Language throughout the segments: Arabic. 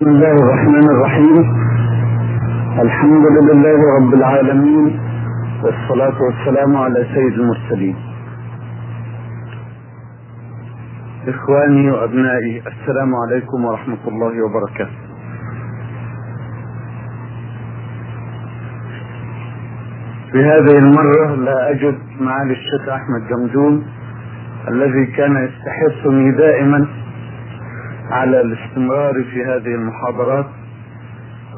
بسم الله الرحمن الرحيم. الحمد لله رب العالمين والصلاة والسلام على سيد المرسلين. إخواني وأبنائي السلام عليكم ورحمة الله وبركاته. في هذه المرة لا أجد معالي الشيخ أحمد جمجون الذي كان يستحثني دائما على الاستمرار في هذه المحاضرات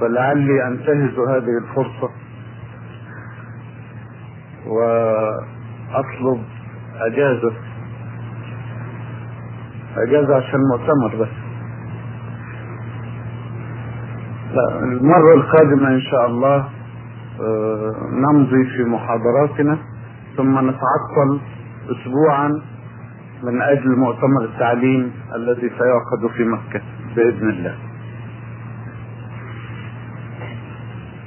فلعلي أنتهز هذه الفرصة وأطلب أجازة. أجازة عشان مؤتمر بس. لا المرة القادمة إن شاء الله نمضي في محاضراتنا ثم نتعطل اسبوعا من أجل مؤتمر التعليم الذي سيعقد في مكة بإذن الله.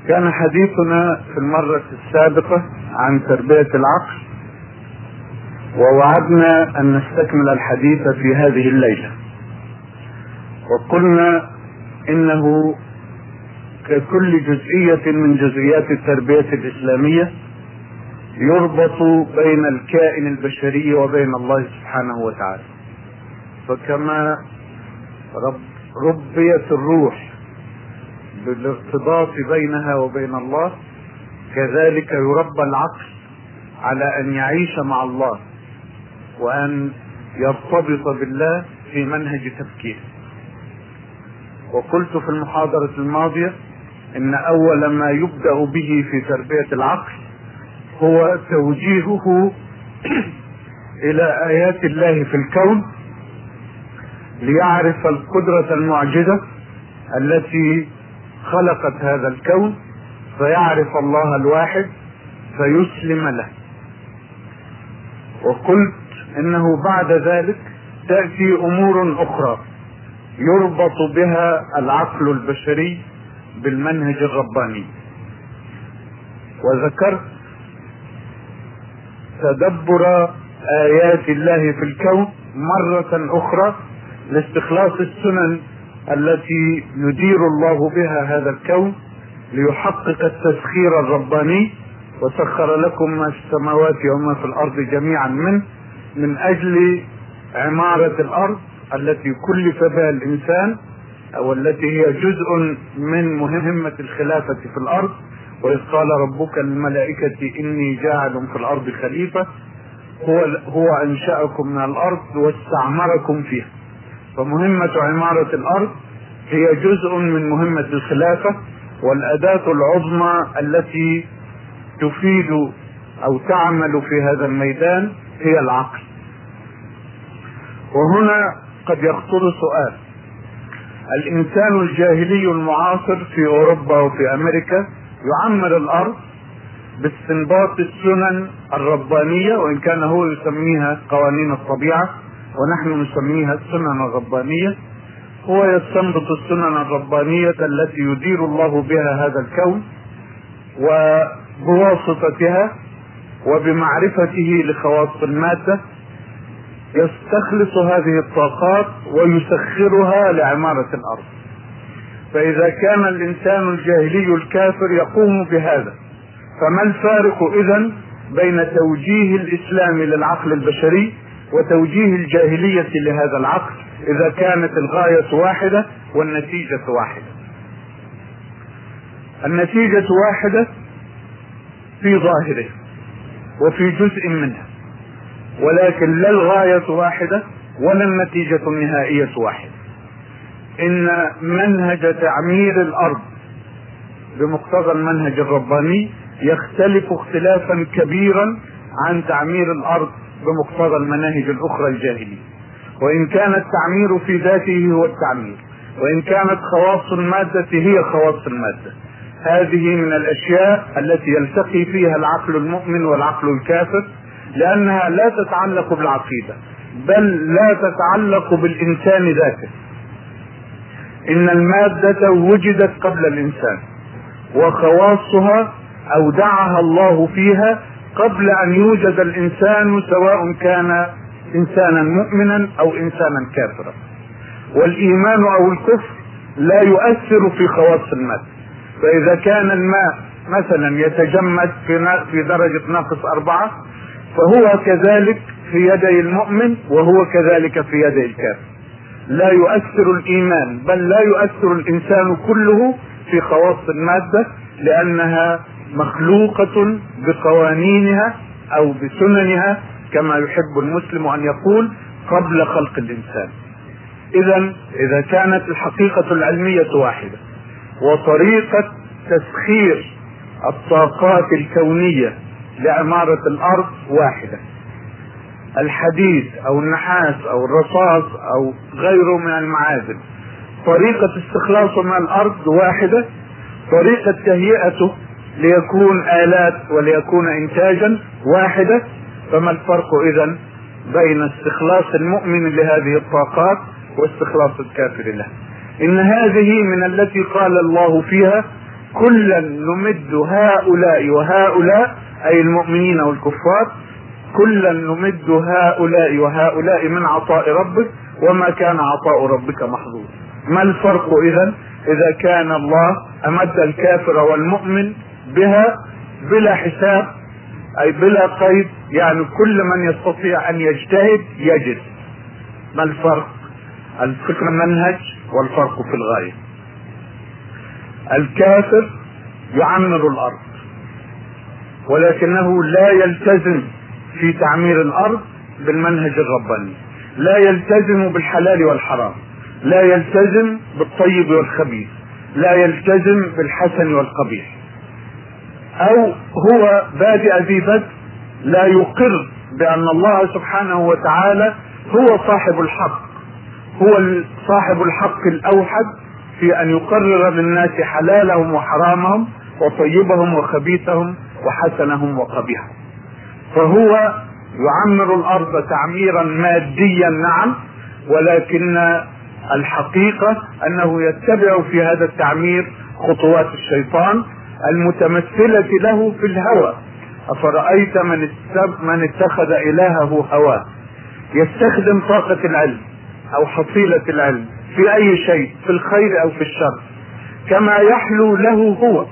كان حديثنا في المرة السابقة عن تربية العقل ووعدنا أن نستكمل الحديث في هذه الليلة. وقلنا إنه ككل جزئية من جزئيات التربية الإسلامية يربط بين الكائن البشري وبين الله سبحانه وتعالى. فكما رب ربيت الروح بالارتباط بينها وبين الله كذلك يربى العقل على أن يعيش مع الله وأن يرتبط بالله في منهج تفكير. وقلت في المحاضرة الماضية إن أول ما يبدأ به في تربية العقل هو توجيهه إلى آيات الله في الكون ليعرف القدرة المعجزة التي خلقت هذا الكون فيعرف الله الواحد فيسلم له. وقلت إنه بعد ذلك تأتي أمور أخرى يربط بها العقل البشري بالمنهج الرباني. وذكرت تدبر آيات الله في الكون مرة أخرى لاستخلاص السنن التي يدير الله بها هذا الكون ليحقق التسخير الرباني وسخر لكم ما في السماوات وما في الأرض جميعا منه من أجل عمارة الأرض التي كلف بها الإنسان أو التي هي جزء من مهمة الخلافة في الأرض. وإذ قال ربك للملائكة إني جاعل في الأرض خليفة هو هو أنشأكم من الأرض واستعمركم فيها. فمهمة عمارة الأرض هي جزء من مهمة الخلافة والأداة العظمى التي تفيد أو تعمل في هذا الميدان هي العقل. وهنا قد يخطر سؤال. الإنسان الجاهلي المعاصر في أوروبا وفي أمريكا يعمر الأرض باستنباط السنن الربانية وإن كان هو يسميها قوانين الطبيعة ونحن نسميها السنن الربانية. هو يستنبط السنن الربانية التي يدير الله بها هذا الكون وبواسطتها وبمعرفته لخواص المادة. يستخلص هذه الطاقات ويسخرها لعمارة الأرض. فإذا كان الإنسان الجاهلي الكافر يقوم بهذا فما الفارق إذا بين توجيه الإسلام للعقل البشري وتوجيه الجاهلية لهذا العقل إذا كانت الغاية واحدة والنتيجة واحدة؟ النتيجة واحدة في ظاهره وفي جزء منها ولكن لا الغاية واحدة ولا النتيجة النهائية واحدة. إن منهج تعمير الأرض بمقتضى المنهج الرباني يختلف اختلافا كبيرا عن تعمير الأرض بمقتضى المناهج الأخرى الجاهلية. وإن كان التعمير في ذاته هو التعمير وإن كانت خواص المادة هي خواص المادة. هذه من الأشياء التي يلتقي فيها العقل المؤمن والعقل الكافر لأنها لا تتعلق بالعقيدة بل لا تتعلق بالإنسان ذاته. إن المادة وجدت قبل الإنسان وخواصها أودعها الله فيها قبل أن يوجد الإنسان سواء كان إنسانا مؤمنا أو إنسانا كافرا. والإيمان أو الكفر لا يؤثر في خواص الماء فإذا كان الماء مثلا يتجمد في درجة ناقص أربعة فهو كذلك في يدي المؤمن وهو كذلك في يدي الكافر. لا يؤثر الإيمان بل لا يؤثر الإنسان كله في خواص المادة لأنها مخلوقة بقوانينها أو بسننها كما يحب المسلم أن يقول قبل خلق الإنسان. إذا إذا كانت الحقيقة العلمية واحدة وطريقة تسخير الطاقات الكونية لعمارة الأرض واحدة. الحديد أو النحاس أو الرصاص أو غيره من المعادن طريقة استخلاصه من الأرض واحدة طريقة تهيئته ليكون آلات وليكون إنتاجا واحدة. فما الفرق إذا بين استخلاص المؤمن لهذه الطاقات واستخلاص الكافر لها إن هذه من التي قال الله فيها كلا نمد هؤلاء وهؤلاء أي المؤمنين والكفار كلا نمد هؤلاء وهؤلاء من عطاء ربك وما كان عطاء ربك محظوظ. ما الفرق إذا إذا كان الله أمد الكافر والمؤمن بها بلا حساب أي بلا قيد يعني كل من يستطيع أن يجتهد يجد. ما الفرق؟ الفكر منهج والفرق في الغاية. الكافر يعمر الأرض ولكنه لا يلتزم في تعمير الأرض بالمنهج الرباني. لا يلتزم بالحلال والحرام. لا يلتزم بالطيب والخبيث. لا يلتزم بالحسن والقبيح. أو هو بادئ ذي بدء لا يقر بأن الله سبحانه وتعالى هو صاحب الحق. هو صاحب الحق الأوحد في أن يقرر للناس حلالهم وحرامهم وطيبهم وخبيثهم وحسنهم وقبيحهم. فهو يعمر الأرض تعميرا ماديا نعم ولكن الحقيقة أنه يتبع في هذا التعمير خطوات الشيطان المتمثلة له في الهوى. أفرأيت من من اتخذ إلهه هواه؟ يستخدم طاقة العلم أو حصيلة العلم في أي شيء في الخير أو في الشر. كما يحلو له هو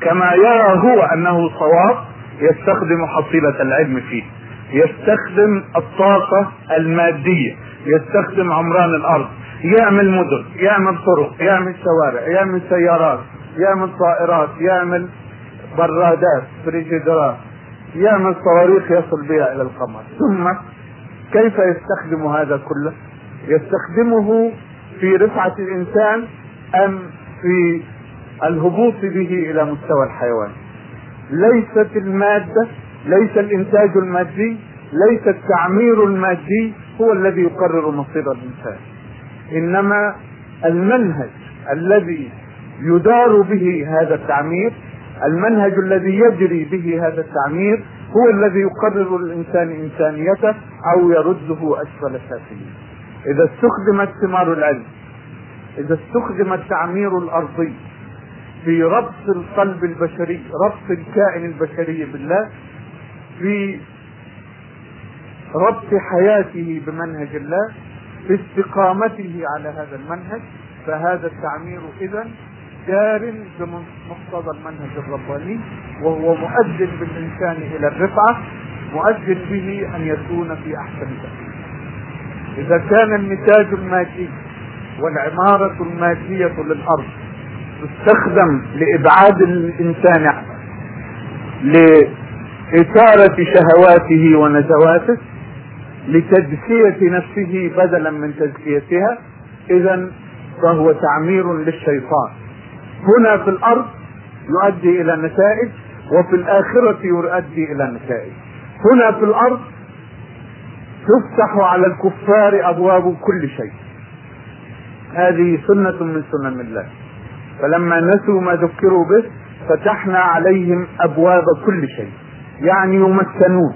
كما يرى هو أنه صواب يستخدم حصيلة العلم فيه. يستخدم الطاقة المادية. يستخدم عمران الأرض. يعمل مدن يعمل طرق يعمل شوارع يعمل سيارات يعمل طائرات يعمل برادات فريجيدرات. يعمل صواريخ يصل بها إلى القمر. ثم كيف يستخدم هذا كله؟ يستخدمه في رفعة الإنسان أم في الهبوط به إلى مستوى الحيوان؟ ليست المادة ليس الإنتاج المادي ليس التعمير المادي هو الذي يقرر مصير الإنسان. إنما المنهج الذي يدار به هذا التعمير المنهج الذي يجري به هذا التعمير هو الذي يقرر الإنسان إنسانيته أو يرده أسفل سافلين إذا استخدمت ثمار العلم إذا استخدم التعمير الأرضي في ربط القلب البشري ربط الكائن البشري بالله في ربط حياته بمنهج الله في استقامته على هذا المنهج فهذا التعمير اذا جار بمقتضى المنهج الرباني وهو مؤذن بالإنسان إلى الرفعة مؤذن به أن يكون في أحسن تقدير إذا كان النتاج المادي والعمارة المادية للأرض تستخدم لإبعاد الإنسان لإثارة شهواته ونزواته لتزكية نفسه بدلا من تزكيتها إذا فهو تعمير للشيطان. هنا في الأرض يؤدي إلى نتائج وفي الآخرة يؤدي إلى نتائج. هنا في الأرض تفتح على الكفار أبواب كل شيء. هذه سنة من سنن الله. فلما نسوا ما ذكروا به فتحنا عليهم أبواب كل شيء. يعني يمكنون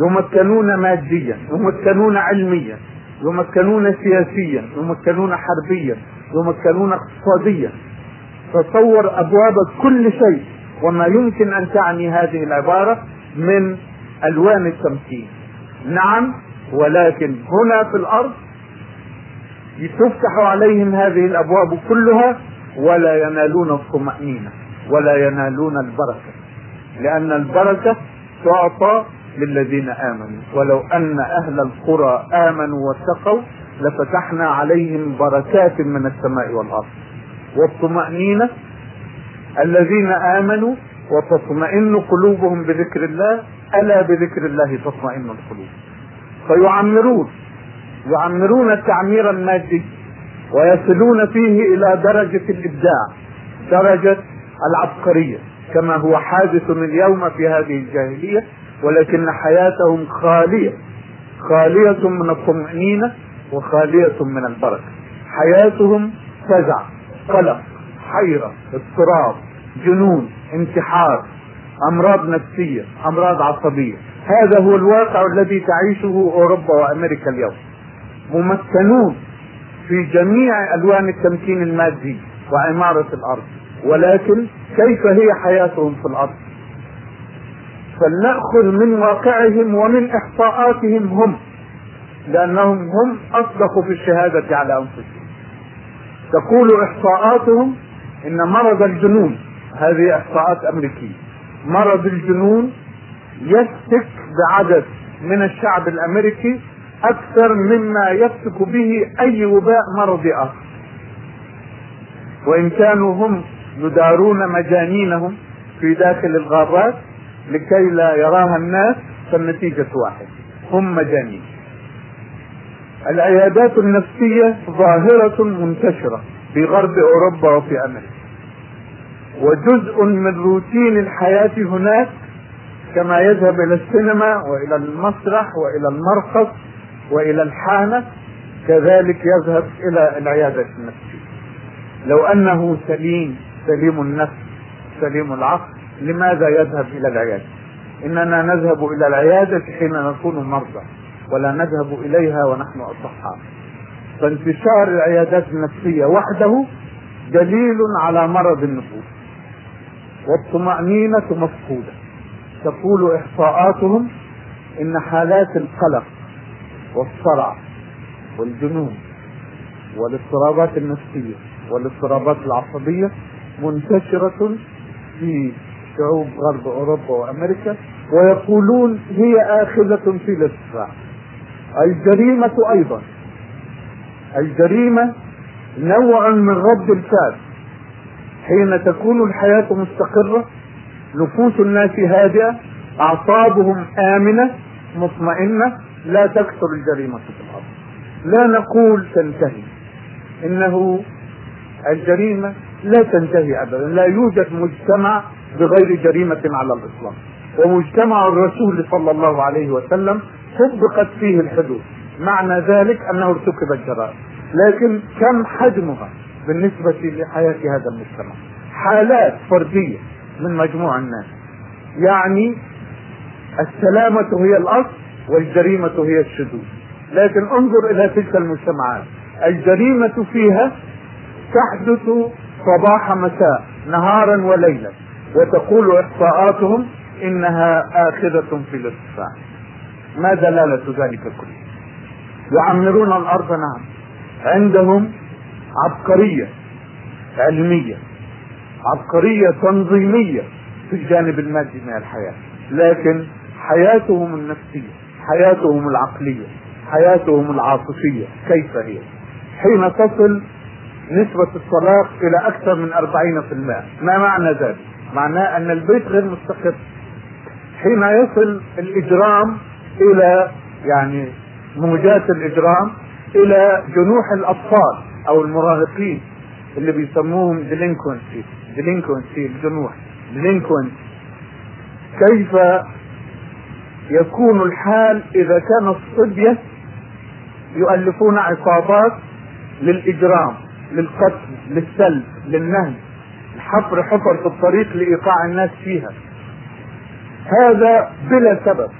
يمكنون ماديا يمكنون علميا يمكنون سياسيا يمكنون حربيا يمكنون اقتصاديا. تصور أبواب كل شيء وما يمكن أن تعني هذه العبارة من ألوان التمكين. نعم ولكن هنا في الأرض تفتح عليهم هذه الأبواب كلها ولا ينالون الطمأنينة ولا ينالون البركة. لأن البركة تعطى للذين آمنوا. ولو أن أهل القرى آمنوا واتقوا لفتحنا عليهم بركات من السماء والأرض. والطمأنينة الذين آمنوا وتطمئن قلوبهم بذكر الله ألا بذكر الله تطمئن القلوب. فيعمرون يعمرون التعمير المادي ويصلون فيه إلى درجة الإبداع درجة العبقرية كما هو حادث اليوم في هذه الجاهلية ولكن حياتهم خالية خالية من الطمأنينة وخالية من البركة. حياتهم فزع قلق حيرة اضطراب جنون انتحار أمراض نفسية أمراض عصبية. هذا هو الواقع الذي تعيشه أوروبا وأمريكا اليوم. ممكنون في جميع ألوان التمكين المادي وعمارة الأرض ولكن كيف هي حياتهم في الأرض؟ فلنأخذ من واقعهم ومن إحصاءاتهم هم لأنهم هم اصدقوا في الشهادة على أنفسهم. تقول إحصاءاتهم إن مرض الجنون هذه إحصاءات أمريكية مرض الجنون يفتك بعدد من الشعب الأمريكي أكثر مما يفتك به أي وباء مرضي اخر وإن كانوا هم يدارون مجانينهم في داخل الغابات لكي لا يراها الناس فالنتيجة واحدة هم مجانين. العيادات النفسية ظاهرة منتشرة في غرب أوروبا وفي أمريكا. وجزء من روتين الحياة هناك كما يذهب إلى السينما وإلى المسرح وإلى المرقص وإلى الحانة كذلك يذهب إلى العيادة النفسية. لو أنه سليم سليم النفس سليم العقل لماذا يذهب إلى العيادة؟ إننا نذهب إلى العيادة حين نكون مرضى ولا نذهب إليها ونحن أصحاء. فانتشار العيادات النفسية وحده دليل على مرض النفوس. والطمأنينة مفقودة. تقول إحصاءاتهم إن حالات القلق والصرع والجنون والاضطرابات النفسية والاضطرابات العصبية منتشرة في شعوب غرب أوروبا وأمريكا ويقولون هي آخذة في الارتفاع الجريمة أيضا. الجريمة نوع من رد الفعل. حين تكون الحياة مستقرة نفوس الناس هادئة أعصابهم آمنة مطمئنة لا تكثر الجريمة في الأرض. لا نقول تنتهي. إنه الجريمة لا تنتهي أبدا. لا يوجد مجتمع بغير جريمة على الإطلاق. ومجتمع الرسول صلى الله عليه وسلم طبقت فيه الحدود. معنى ذلك أنه ارتكبت جرائم لكن كم حجمها بالنسبة لحياة هذا المجتمع؟ حالات فردية من مجموع الناس. يعني السلامة هي الأصل والجريمة هي الشذوذ. لكن انظر إلى تلك المجتمعات. الجريمة فيها تحدث صباح مساء نهارا وليلا وتقول إحصاءاتهم إنها آخذة في الارتفاع ما دلالة ذلك كله؟ يعمرون الأرض نعم. عندهم عبقرية علمية عبقرية تنظيمية في الجانب المادي من الحياة. لكن حياتهم النفسية حياتهم العقلية حياتهم العاطفية كيف هي؟ حين تصل نسبة الطلاق إلى أكثر من أربعين في المائة ما معنى ذلك؟ معناه أن البيت غير مستقر. حين يصل الإجرام إلى يعني موجات الإجرام إلى جنوح الأطفال أو المراهقين اللي بيسموهم delinquency delinquency الجنوح delinquency كيف يكون الحال إذا كان الصبية يؤلفون عصابات للإجرام للقتل للسلب للنهب. حفر حفر في الطريق لإيقاع الناس فيها. هذا بلا سبب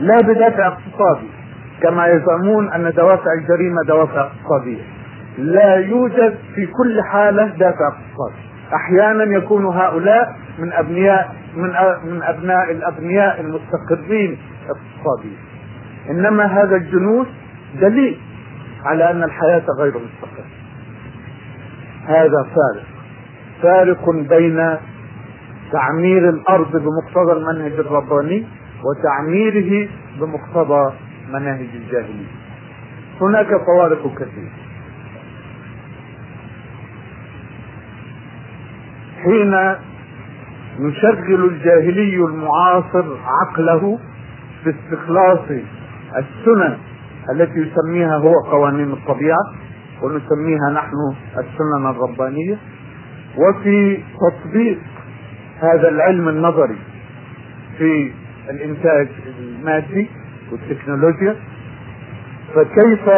لا بدافع اقتصادي كما يزعمون أن دوافع الجريمة دوافع اقتصادية. لا يوجد في كل حالة دافع اقتصادي. أحيانا يكون هؤلاء من ابنياء من من أبناء الاغنياء المستقرين اقتصاديا إنما هذا الجنود دليل على أن الحياة غير مستقرة. هذا فارق. فارق بين تعمير الأرض بمقتضى المنهج الرباني وتعميره بمقتضى مناهج الجاهلية. هناك فوارق كثيرة. حين يشغل الجاهلي المعاصر عقله في استخلاص السنن التي يسميها هو قوانين الطبيعة ونسميها نحن السنن الربانية. وفي تطبيق هذا العلم النظري في الإنتاج المادي والتكنولوجيا فكيف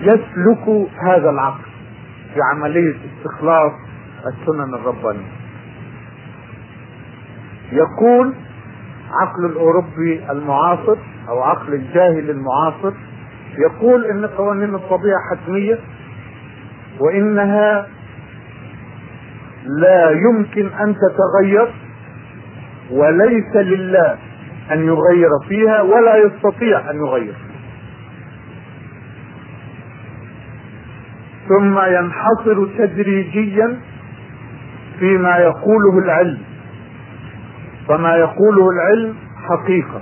يسلك هذا العقل في عملية استخلاص السنن الربانية؟ يقول عقل الأوروبي المعاصر أو عقل الجاهل المعاصر. يقول إن قوانين الطبيعة حتمية وإنها لا يمكن أن تتغير وليس لله أن يغير فيها ولا يستطيع أن يغير. ثم ينحصر تدريجيا فيما يقوله العلم. فما يقوله العلم حقيقة.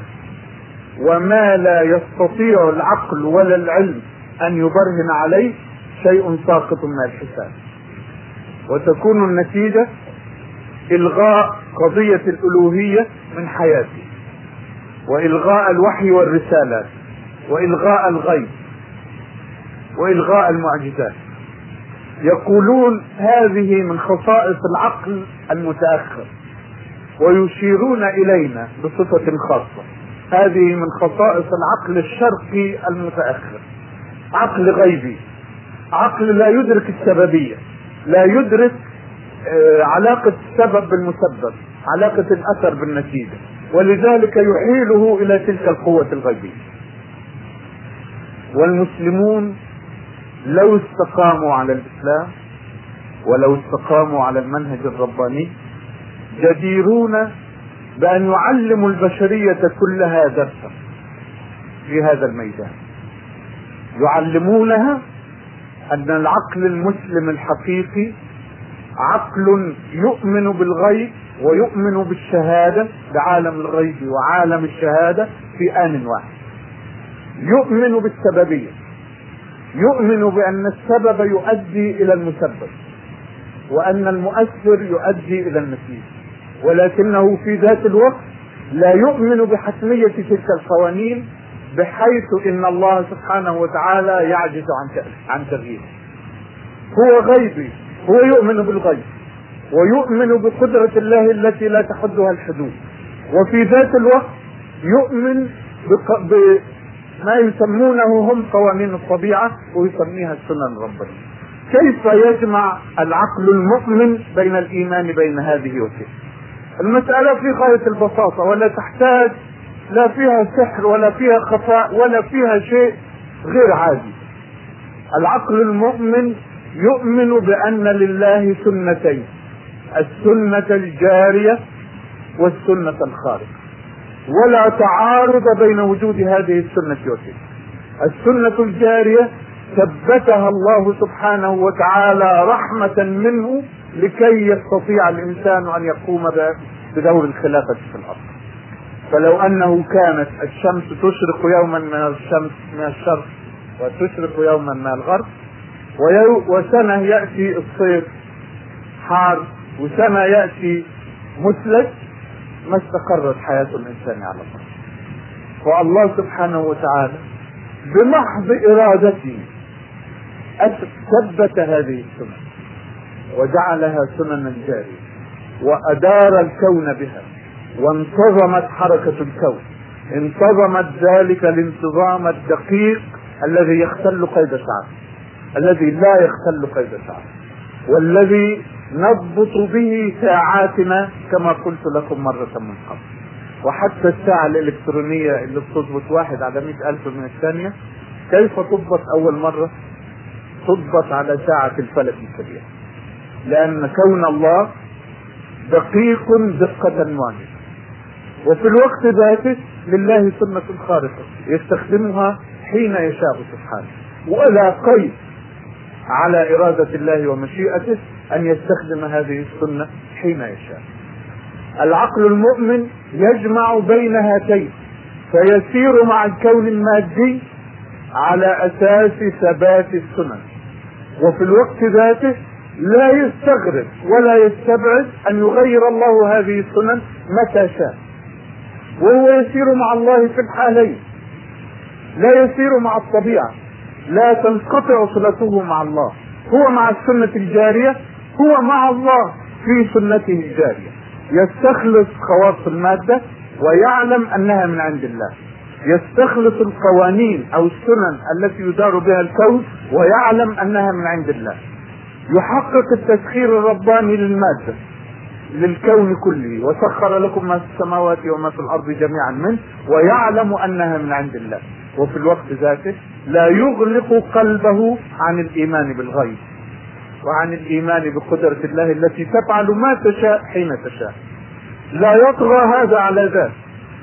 وما لا يستطيع العقل ولا العلم أن يبرهن عليه شيء ساقط من الحساب. وتكون النتيجة إلغاء قضية الألوهية من حياته وإلغاء الوحي والرسالات وإلغاء الغيب وإلغاء المعجزات. يقولون هذه من خصائص العقل المتأخر. ويشيرون إلينا بصفة خاصة. هذه من خصائص العقل الشرقي المتأخر. عقل غيبي. عقل لا يدرك السببية. لا يدرك علاقة السبب بالمسبب علاقة الأثر بالنتيجة. ولذلك يحيله إلى تلك القوة الغيبية. والمسلمون لو استقاموا على الإسلام ولو استقاموا على المنهج الرباني جديرون بأن يعلموا البشرية كلها درسا في هذا الميدان. يعلمونها أن العقل المسلم الحقيقي عقل يؤمن بالغيب ويؤمن بالشهادة بعالم الغيب وعالم الشهادة في آن واحد. يؤمن بالسببية. يؤمن بأن السبب يؤدي إلى المسبب وأن المؤثر يؤدي إلى النتيجة. ولكنه في ذات الوقت لا يؤمن بحتمية تلك القوانين بحيث إن الله سبحانه وتعالى يعجز عن عن تغييره. هو غيبي، هو يؤمن بالغيب ويؤمن بقدرة الله التي لا تحدها الحدود. وفي ذات الوقت يؤمن. بما يسمونه هم قوانين الطبيعة ويسميها السنن الربانية. كيف يجمع العقل المؤمن بين الإيمان بين هذه وتلك؟ المسألة في غاية البساطة ولا تحتاج لا فيها سحر ولا فيها خفاء ولا فيها شيء غير عادي. العقل المؤمن يؤمن بأن لله سنتين السنة الجارية والسنة الخارقة. ولا تعارض بين وجود هذه السنة وتلك السنة الجارية ثبتها الله سبحانه وتعالى رحمة منه لكي يستطيع الإنسان أن يقوم بدور الخلافة في الأرض. فلو أنه كانت الشمس تشرق يوما من الشمس من الشرق وتشرق يوما من الغرب وسنة يأتي الصيف حار وسنة يأتي مثلج ما استقرت حياة الإنسان على الأرض. فالله سبحانه وتعالى بمحض إرادته ثبت هذه السنن وجعلها سننا جارية وأدار الكون بها وانتظمت حركة الكون انتظمت ذلك الانتظام الدقيق الذي يختل قيد ساعة الذي لا يختل قيد ساعة والذي نضبط به ساعاتنا كما قلت لكم مرة من قبل. وحتى الساعة الإلكترونية اللي بتضبط واحد على مئة ألف من الثانية كيف تضبط أول مرة؟ تضبط على ساعة الفلك الكبير لأن كون الله دقيق دقة واحدة. وفي الوقت ذاته لله سنة خارقة يستخدمها حين يشاء سبحانه. ولا قيد على إرادة الله ومشيئته أن يستخدم هذه السنة حين يشاء. العقل المؤمن يجمع بين هاتين فيسير مع الكون المادي على أساس ثبات السنن وفي الوقت ذاته لا يستغرب ولا يستبعد أن يغير الله هذه السنن متى شاء. وهو يسير مع الله في الحالين. لا يسير مع الطبيعة. لا تنقطع صلته مع الله. هو مع السنة الجارية هو مع الله في سنته الجارية. يستخلص خواص المادة ويعلم أنها من عند الله. يستخلص القوانين أو السنن التي يدار بها الكون ويعلم أنها من عند الله. يحقق التسخير الرباني للمادة للكون كله وسخر لكم ما في السماوات وما في الأرض جميعا منه ويعلم أنها من عند الله. وفي الوقت ذاته لا يغلق قلبه عن الإيمان بالغيب وعن الإيمان بقدرة الله التي تفعل ما تشاء حين تشاء. لا يطغى هذا على ذاك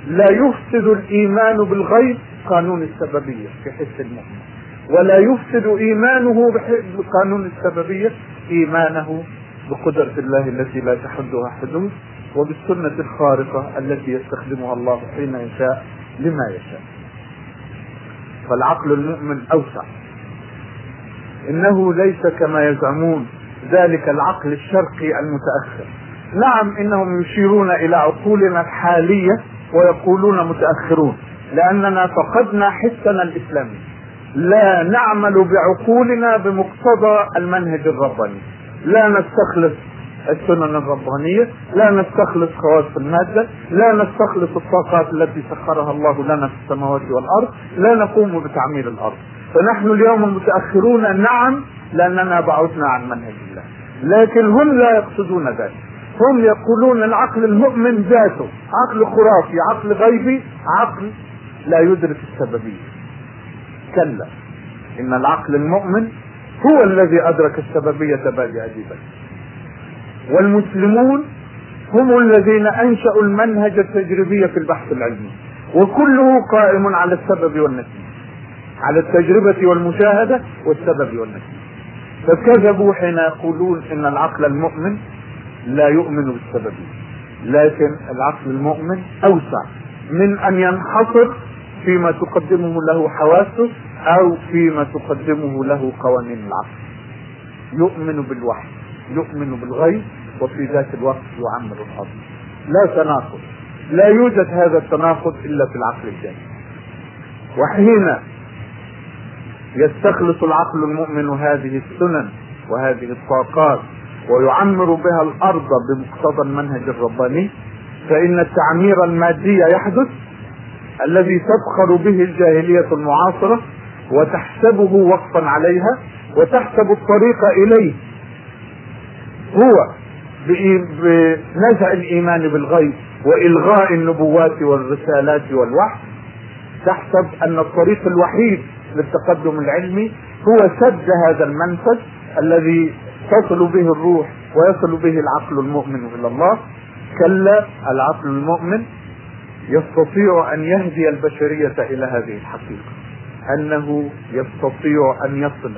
لا يفسد الإيمان بالغيب قانون السببية في حس المؤمن. ولا يفسد إيمانه بقانون السببية إيمانه بقدرة الله التي لا تحدها حدود وبالسنة الخارقة التي يستخدمها الله حين يشاء لما يشاء. فالعقل المؤمن أوسع. إنه ليس كما يزعمون ذلك العقل الشرقي المتأخر. نعم إنهم يشيرون إلى عقولنا الحالية ويقولون متأخرون لأننا فقدنا حسنا الإسلامي. لا نعمل بعقولنا بمقتضى المنهج الرباني. لا نستخلص السنن الربانية لا نستخلص خواص المادة لا نستخلص الطاقات التي سخرها الله لنا في السماوات والأرض لا نقوم بتعمير الأرض. فنحن اليوم متأخرون نعم لأننا بعدنا عن منهج الله. لكن هم لا يقصدون ذلك. هم يقولون العقل المؤمن ذاته عقل خرافي عقل غيبي عقل لا يدرك السببية. كلا إن العقل المؤمن هو الذي أدرك السببية بادئ أديبا والمسلمون هم الذين أنشأوا المنهج التجريبي في البحث العلمي وكله قائم على السبب والنتيجة على التجربة والمشاهدة والسبب والنتيجة. فكذبوا حين يقولون إن العقل المؤمن لا يؤمن بالسببية لكن العقل المؤمن أوسع من أن ينحصر فيما تقدمه له حواسه أو فيما تقدمه له قوانين العقل. يؤمن بالوحي يؤمن بالغيب وفي ذات الوقت يعمر الأرض لا تناقض. لا يوجد هذا التناقض إلا في العقل الجاهلي وحين يستخلص العقل المؤمن هذه السنن وهذه الطاقات ويعمر بها الأرض بمقتضى المنهج الرباني فإن التعمير المادي يحدث الذي تفخر به الجاهلية المعاصرة وتحسبه وقفا عليها وتحسب الطريق إليه. هو بنزع الإيمان بالغيب وإلغاء النبوات والرسالات والوحي. تحسب أن الطريق الوحيد للتقدم العلمي هو سد هذا المنفذ الذي تصل به الروح ويصل به العقل المؤمن إلى الله. كلا العقل المؤمن يستطيع أن يهدي البشرية إلى هذه الحقيقة. أنه يستطيع أن يصل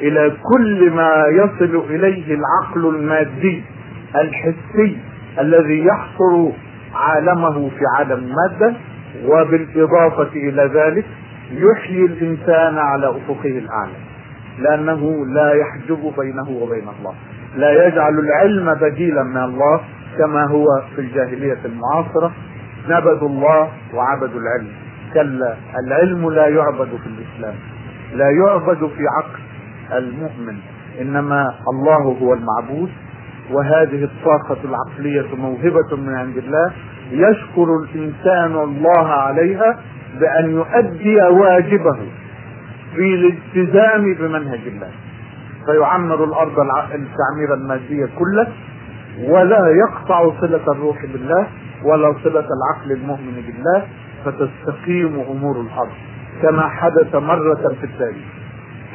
إلى كل ما يصل إليه العقل المادي الحسي الذي يحصر عالمه في عالم الماده وبالإضافة إلى ذلك يحيي الإنسان على أفقه الأعلى. لأنه لا يحجب بينه وبين الله. لا يجعل العلم بديلا من الله كما هو في الجاهلية المعاصرة. نبذوا الله وعبدوا العلم. كلا العلم لا يعبد في الإسلام لا يعبد في عقل المؤمن إنما الله هو المعبود وهذه الطاقة العقلية موهبة من عند الله يشكر الإنسان الله عليها بأن يؤدي واجبه في الالتزام بمنهج الله. فيعمر الأرض التعمير المادية كله ولا يقطع صلة الروح بالله ولا صلة العقل المؤمن بالله فتستقيم أمور الأرض. كما حدث مرة في التاريخ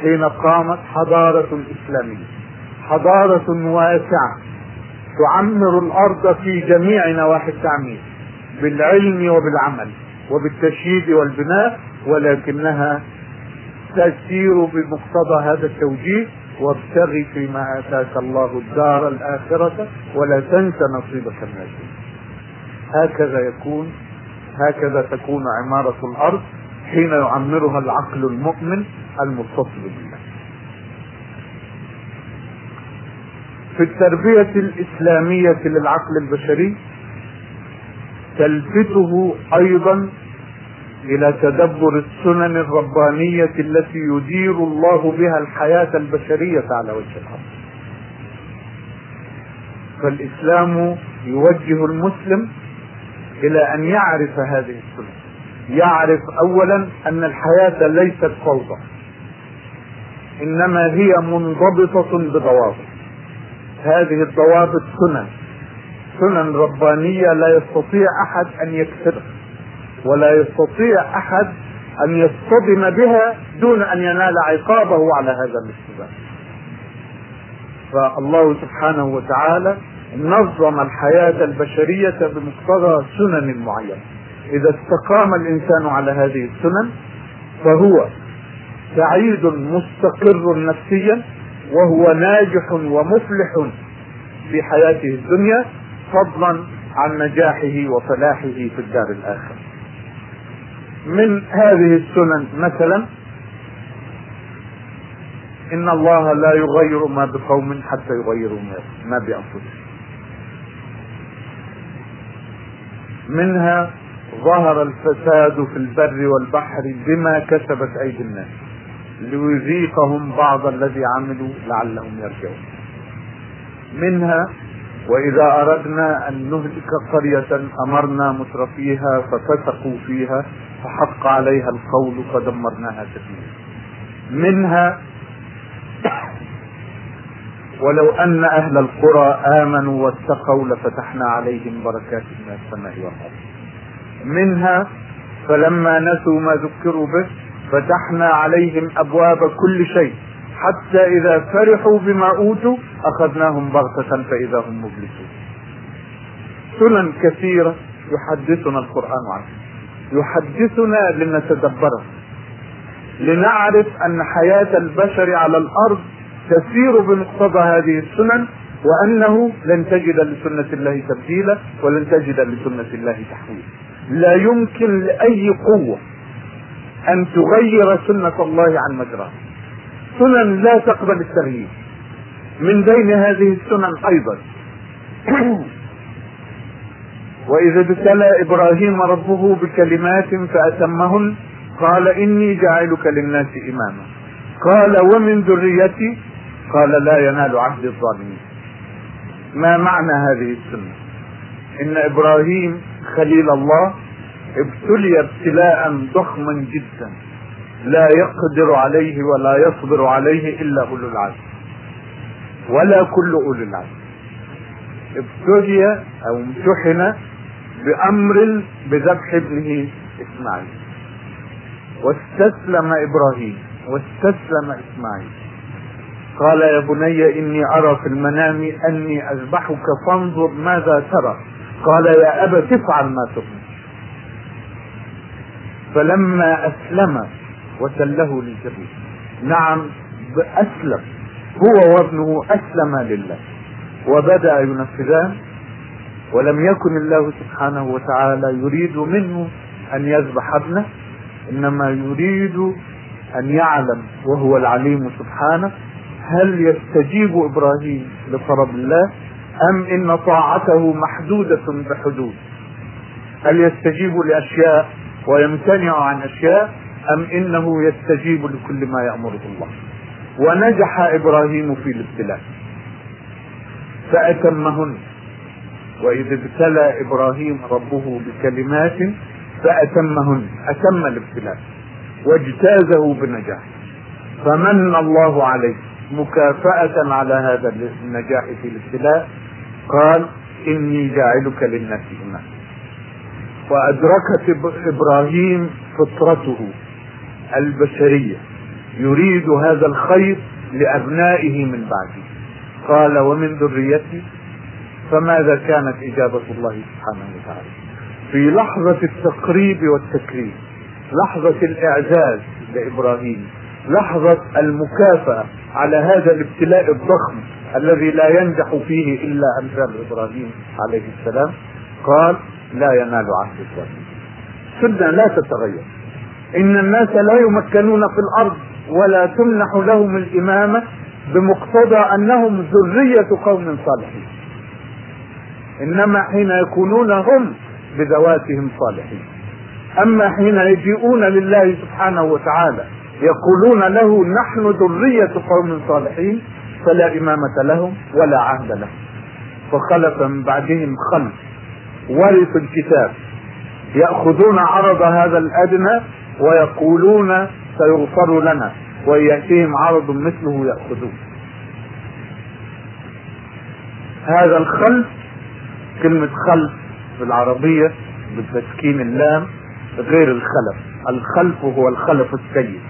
حين قامت حضارة إسلامية. حضارة واسعة. تعمر الأرض في جميع نواحي التعمير بالعلم وبالعمل وبالتشييد والبناء ولكنها تسير بمقتضى هذا التوجيه وابتغ فيما آتاك الله الدار الآخرة ولا تنس نصيبك من الدنيا هكذا يكون هكذا تكون عمارة الأرض حين يعمرها العقل المؤمن المتصل بالله. في التربية الإسلامية للعقل البشري تلفته أيضا إلى تدبر السنن الربانية التي يدير الله بها الحياة البشرية على وجه الأرض. فالإسلام يوجه المسلم إلى أن يعرف هذه السنن يعرف اولا أن الحياة ليست فوضى إنما هي منضبطة بضوابط. هذه الضوابط سنن. سنن ربانية لا يستطيع أحد أن يكسرها ولا يستطيع أحد أن يصطدم بها دون أن ينال عقابه على هذا الاصطدام فالله سبحانه وتعالى نظم الحياة البشرية بمقتضى سنن معينة. إذا استقام الإنسان على هذه السنن فهو سعيد مستقر نفسيا وهو ناجح ومفلح في حياته الدنيا فضلا عن نجاحه وفلاحه في الدار الآخرة من هذه السنن مثلا إن الله لا يغير ما بقوم حتى يغيروا ما بأنفسهم. منها ظهر الفساد في البر والبحر بما كسبت أيدي الناس ليذيقهم بعض الذي عملوا لعلهم يرجعون. منها وإذا أردنا أن نهلك قرية أمرنا مترفيها ففسقوا فيها فحق عليها القول فدمرناها تدميرا. منها ولو أن أهل القرى آمنوا واتقوا لفتحنا عليهم بركات من السماء والأرض. منها فلما نسوا ما ذكروا به فتحنا عليهم أبواب كل شيء حتى إذا فرحوا بما أوتوا أخذناهم بغتة فإذا هم مبلسون. سنن كثيرة يحدثنا القرآن عنها. يحدثنا لنتدبره لنعرف أن حياة البشر على الأرض تسير بمقتضى هذه السنن وأنه لن تجد لسنة الله تبديلا ولن تجد لسنة الله تحويلا. لا يمكن لأي قوة أن تغير سنة الله عن مجراها سنن لا تقبل التغيير. من بين هذه السنن أيضا. وإذا ابتلى إبراهيم ربه بكلمات فأتمهن قال إني جاعلك للناس إماما. قال ومن ذريتي قال لا ينال عهد الظالمين. ما معنى هذه السنة؟ إن إبراهيم خليل الله ابتلي ابتلاء ضخما جدا لا يقدر عليه ولا يصبر عليه إلا أولو العزم. ولا كل أولو العزم. ابتلي أو امتحن بأمر بذبح ابنه إسماعيل. واستسلم إبراهيم واستسلم إسماعيل. قال يا بني إني أرى في المنام أني أذبحك فانظر ماذا ترى. قال يا أبا تفعل ما تؤمر. فلما أسلم وسله للجبين. نعم اسلم هو وابنه أسلم لله. وبدأ ينفذان. ولم يكن الله سبحانه وتعالى يريد منه أن يذبح ابنه إنما يريد أن يعلم وهو العليم سبحانه. هل يستجيب إبراهيم لطلب الله أم إن طاعته محدودة بحدود؟ هل يستجيب لأشياء ويمتنع عن أشياء أم إنه يستجيب لكل ما يأمره الله؟ ونجح إبراهيم في الابتلاء. فأتمهن. وإذ ابتلى إبراهيم ربه بكلمات فأتمهن. أتم الابتلاء. واجتازه بنجاح. فمن الله عليه. مكافأة على هذا النجاح في الابتلاء. قال إني جاعلك للناس إماما وأدركت إبراهيم فطرته البشرية. يريد هذا الخير لأبنائه من بعده. قال ومن ذريتي. فماذا كانت إجابة الله سبحانه وتعالى؟ في لحظة التقريب والتكريم لحظة الإعزاز لإبراهيم لحظة المكافأة على هذا الابتلاء الضخم الذي لا ينجح فيه إلا أمثال إبراهيم عليه السلام قال لا ينال عهد الظالمين. سنة لا تتغير. إن الناس لا يمكنون في الأرض ولا تمنح لهم الإمامة بمقتضى أنهم ذرية قوم صالحين. إنما حين يكونون هم بذواتهم صالحين. أما حين يجيئون لله سبحانه وتعالى يقولون له نحن ذرية قوم صالحين فلا إمامة لهم ولا عهد لهم. فخلف من بعدهم خلف. ورثوا الكتاب. يأخذون عرض هذا الأدنى ويقولون سيغفر لنا ويأتيهم عرض مثله يأخذون. هذا الخلف كلمة خلف في العربية بتسكين اللام غير الخلف. الخلف هو الخلف السيء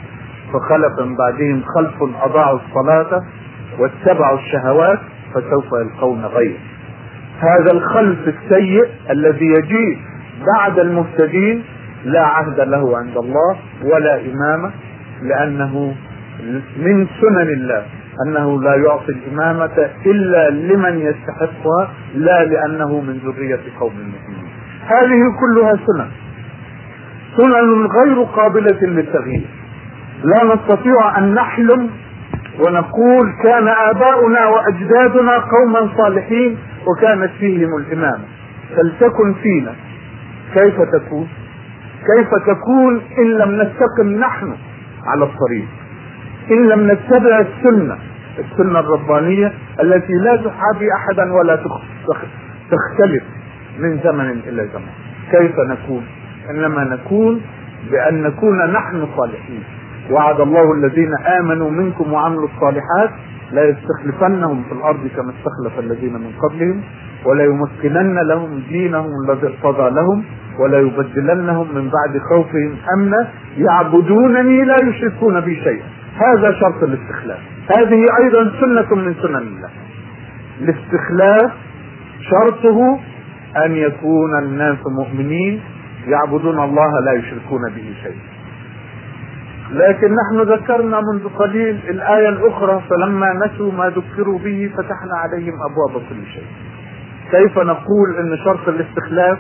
فخلف من بعدهم خلف أضاعوا الصلاة واتبعوا الشهوات فسوف يلقون غير هذا الخلف السيء الذي يجيء بعد المهتدين لا عهد له عند الله ولا إمامة لأنه من سنن الله أنه لا يعطي الإمامة إلا لمن يستحقها لا لأنه من ذرية قوم المؤمنين. هذه كلها سنن. سنن غير قابلة للتغيير. لا نستطيع أن نحلم ونقول كان آباؤنا وأجدادنا قوما صالحين وكانت فيهم الإمامة فلتكن فينا. كيف تكون؟ كيف تكون إن لم نستقم نحن على الطريق؟ إن لم نتبع السنة. السنة الربانية التي لا تحابي أحدا ولا تختلف من زمن إلى زمن. كيف نكون؟ إنما نكون بأن نكون نحن صالحين. وعد الله الذين آمنوا منكم وعملوا الصالحات لا يستخلفنهم في الأرض كما استخلف الذين من قبلهم ولا يمكنن لهم دينهم الذي ارتضى لهم ولا يبدلنهم من بعد خوفهم أمنا. يعبدونني لا يشركون بي شيئا. هذا شرط الاستخلاف. هذه أيضا سنة من سنن الله. الاستخلاف شرطه أن يكون الناس مؤمنين يعبدون الله لا يشركون به شيئا. لكن نحن ذكرنا منذ قليل الآية الأخرى فلما نسوا ما ذكروا به فتحنا عليهم أبواب كل شيء. كيف نقول إن شرط الاستخلاف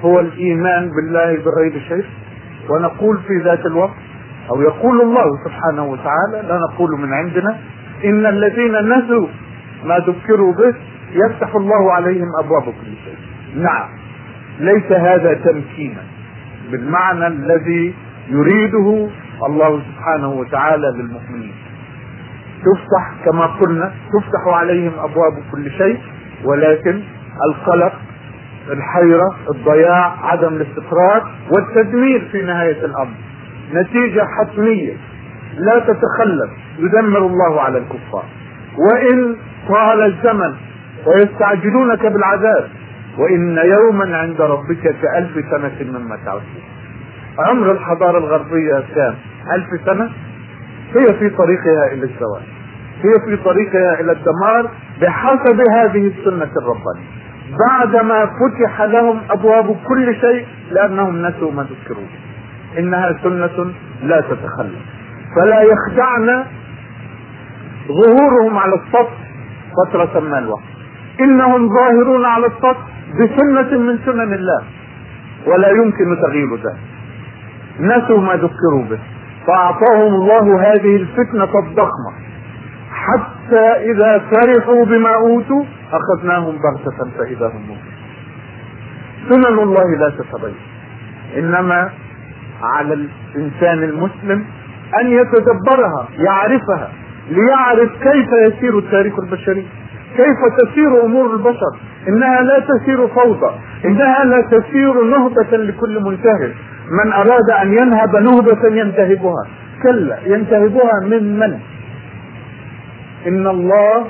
هو الإيمان بالله بغير شيء؟ ونقول في ذات الوقت أو يقول الله سبحانه وتعالى لا نقول من عندنا إن الذين نسوا ما ذكروا به يفتح الله عليهم أبواب كل شيء. نعم ليس هذا تمكينا بالمعنى الذي يريده الله سبحانه وتعالى للمؤمنين. تفتح كما قلنا تفتح عليهم أبواب كل شيء ولكن القلق الحيرة الضياع عدم الاستقرار والتدمير في نهاية الأمر. نتيجة حتمية. لا تتخلف. يدمر الله على الكفار. وإن طال الزمن ويستعجلونك بالعذاب وإن يوما عند ربك كألف سنة مما تعدون. عمر الحضارة الغربية كام؟ ألف سنة هي في طريقها إلى الزوال هي في طريقها إلى الدمار بحسب هذه السنة الربانية. بعدما فتح لهم أبواب كل شيء لأنهم نسوا ما ذكروا. إنها سنة لا تتخلف. فلا يخدعنا ظهورهم على السطح فترة ما الوقت. إنهم ظاهرون على السطح بسنة من سنن الله. ولا يمكن تغيير ذلك. نسوا ما ذكروا به. فأعطاهم الله هذه الفتنة الضخمة. حتى إذا فرحوا بما أوتوا أخذناهم بغتة فإذا هم مبلسون سنن الله لا تتغير إنما على الإنسان المسلم أن يتدبرها يعرفها ليعرف كيف يسير التاريخ البشري كيف تسير أمور البشر. إنها لا تسير فوضى إنها لا تسير نهبة لكل منتهب من أراد أن ينهب نهبة ينتهبها. كلا ينتهبها من من؟ إن الله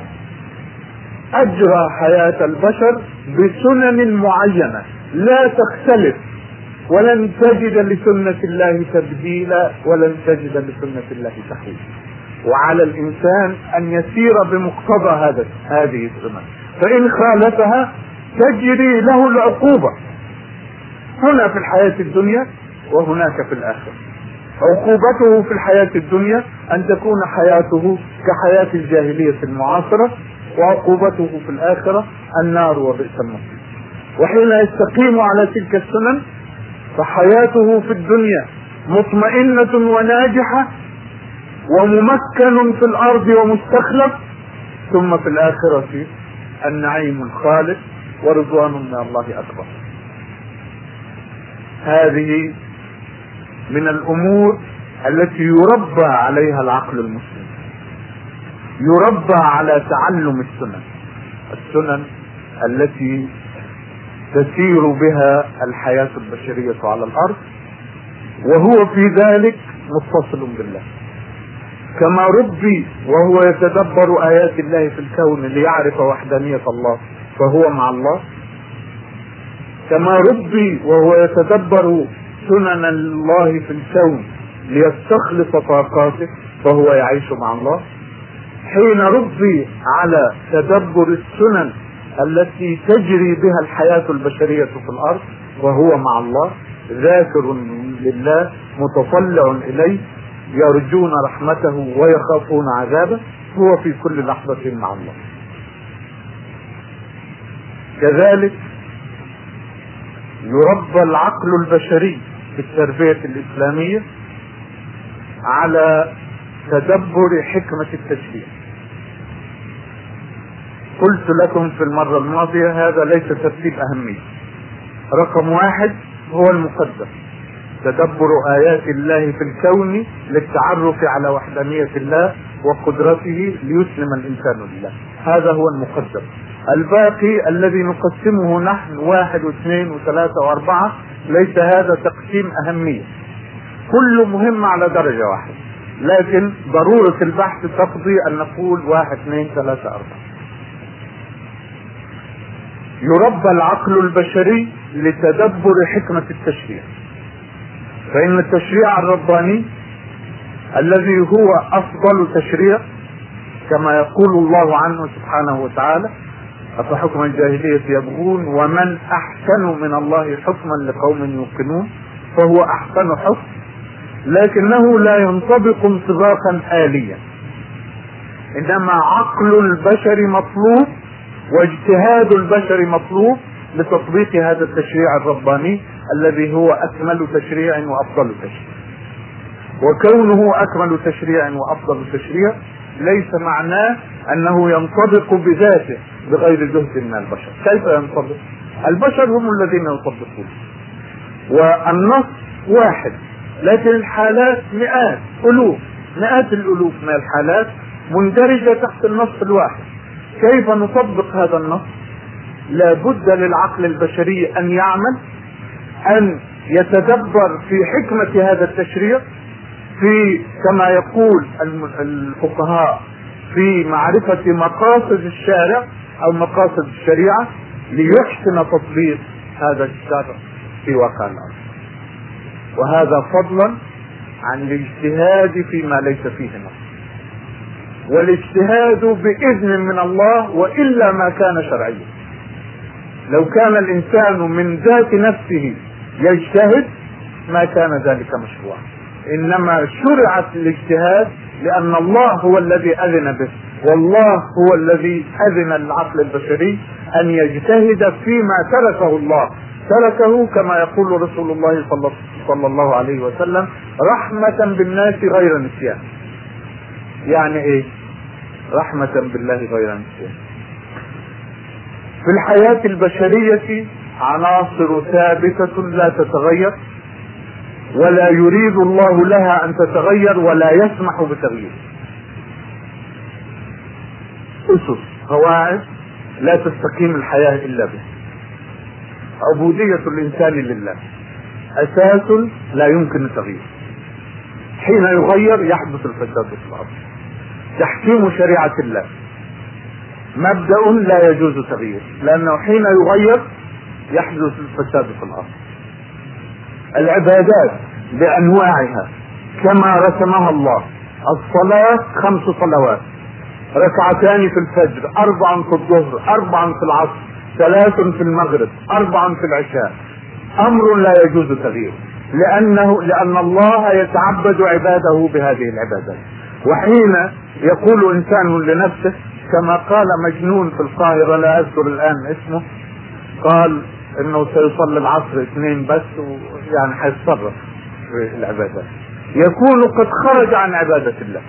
أجرى حياة البشر بسنن معينة. لا تختلف. ولن تجد لسنة الله تبديلا ولن تجد لسنة الله تحويلا. وعلى الإنسان أن يسير بمقتضى هذا هذه السنن فإن خالفها تجري له العقوبة. هنا في الحياة الدنيا وهناك في الآخرة. عقوبته في الحياة الدنيا أن تكون حياته كحياة الجاهلية المعاصرة وعقوبته في الآخرة النار وبئس المصير. وحين يستقيم على تلك السنن فحياته في الدنيا مطمئنة وناجحة وممكن في الأرض ومستخلف ثم في الآخرة النعيم الخالد ورضوان من الله أكبر. هذه من الأمور التي يربى عليها العقل المسلم. يربى على تعلم السنن. السنن التي تسير بها الحياة البشرية على الأرض وهو في ذلك متصل بالله. كما ربي وهو يتدبر آيات الله في الكون ليعرف وحدانية الله فهو مع الله. كما ربي وهو يتدبر سنن الله في الكون ليستخلص طاقاته فهو يعيش مع الله. حين ربي على تدبر السنن التي تجري بها الحياة البشرية في الأرض وهو مع الله ذاكر لله متطلع إليه يرجون رحمته ويخافون عذابه هو في كل لحظة مع الله. كذلك يربى العقل البشري في التربية الإسلامية على تدبر حكمة التشريع قلت لكم في المرة الماضية هذا ليس ترتيب أهمية. رقم واحد هو المقدم تدبر آيات الله في الكون للتعرف على وحدانية الله وقدرته ليسلم الإنسان لله. هذا هو المقدم الباقي الذي نقسمه نحن واحد واثنين وثلاثة وأربعة ليس هذا تقسيم أهمية. كل مهم على درجة واحدة لكن ضرورة البحث تقضي أن نقول واحد اثنين ثلاثة أربعة. يربى العقل البشري لتدبر حكمة التشريع. فإن التشريع الرباني الذي هو أفضل تشريع كما يقول الله عنه سبحانه وتعالى أفحكم الجاهلية يبغون ومن أحسن من الله حكما لقوم يوقنون فهو أحسن حكم لكنه لا ينطبق انطباقا آليا إنما عقل البشر مطلوب واجتهاد البشر مطلوب لتطبيق هذا التشريع الرباني الذي هو أكمل تشريع وأفضل تشريع. وكونه أكمل تشريع وأفضل تشريع ليس معناه أنه ينطبق بذاته. بغير جهد من البشر. كيف ينطبق البشر هم الذين يطبقون والنص واحد لكن الحالات مئات الوف مئات الالوف من الحالات مندرجة تحت النص الواحد. كيف نطبق هذا النص؟ لا بد للعقل البشري أن يعمل أن يتدبر في حكمة هذا التشريع في كما يقول الفقهاء في معرفة مقاصد الشارع أو مقاصد الشريعة ليحسن تطبيق هذا الشرع في واقع الأرض. وهذا فضلا عن الاجتهاد فيما ليس فيه نص. والاجتهاد بإذن من الله وإلا ما كان شرعيا. لو كان الإنسان من ذات نفسه يجتهد ما كان ذلك مشروعا. إنما شرعت الاجتهاد لأن الله هو الذي أذن به. والله هو الذي أذن للعقل البشري أن يجتهد فيما تركه الله. تركه كما يقول رسول الله صلى الله عليه وسلم رحمة بالناس غير نسيان. يعني إيه؟ رحمة بالله غير نسيان. في الحياة البشرية عناصر ثابتة لا تتغير ولا يريد الله لها أن تتغير ولا يسمح بتغيير. اسس قواعد لا تستقيم الحياة إلا بها. عبودية الإنسان لله. أساس لا يمكن التغيير حين يغير يحدث الفساد في الأرض. تحكيم شريعة الله. مبدأ لا يجوز تغييره لأنه حين يغير يحدث الفساد في الأرض. العبادات بأنواعها كما رسمها الله. الصلاة خمس صلوات. ركعتان في الفجر أربع في الظهر أربع في العصر ثلاث في المغرب أربع في العشاء. أمر لا يجوز تغييره. لأنه لأن الله يتعبد عباده بهذه العبادات. وحين يقول إنسان لنفسه كما قال مجنون في القاهرة لا أذكر الآن اسمه قال إنه سيصلي العصر اثنين بس ويعني حيتصرف في العبادات. يكون قد خرج عن عبادة الله.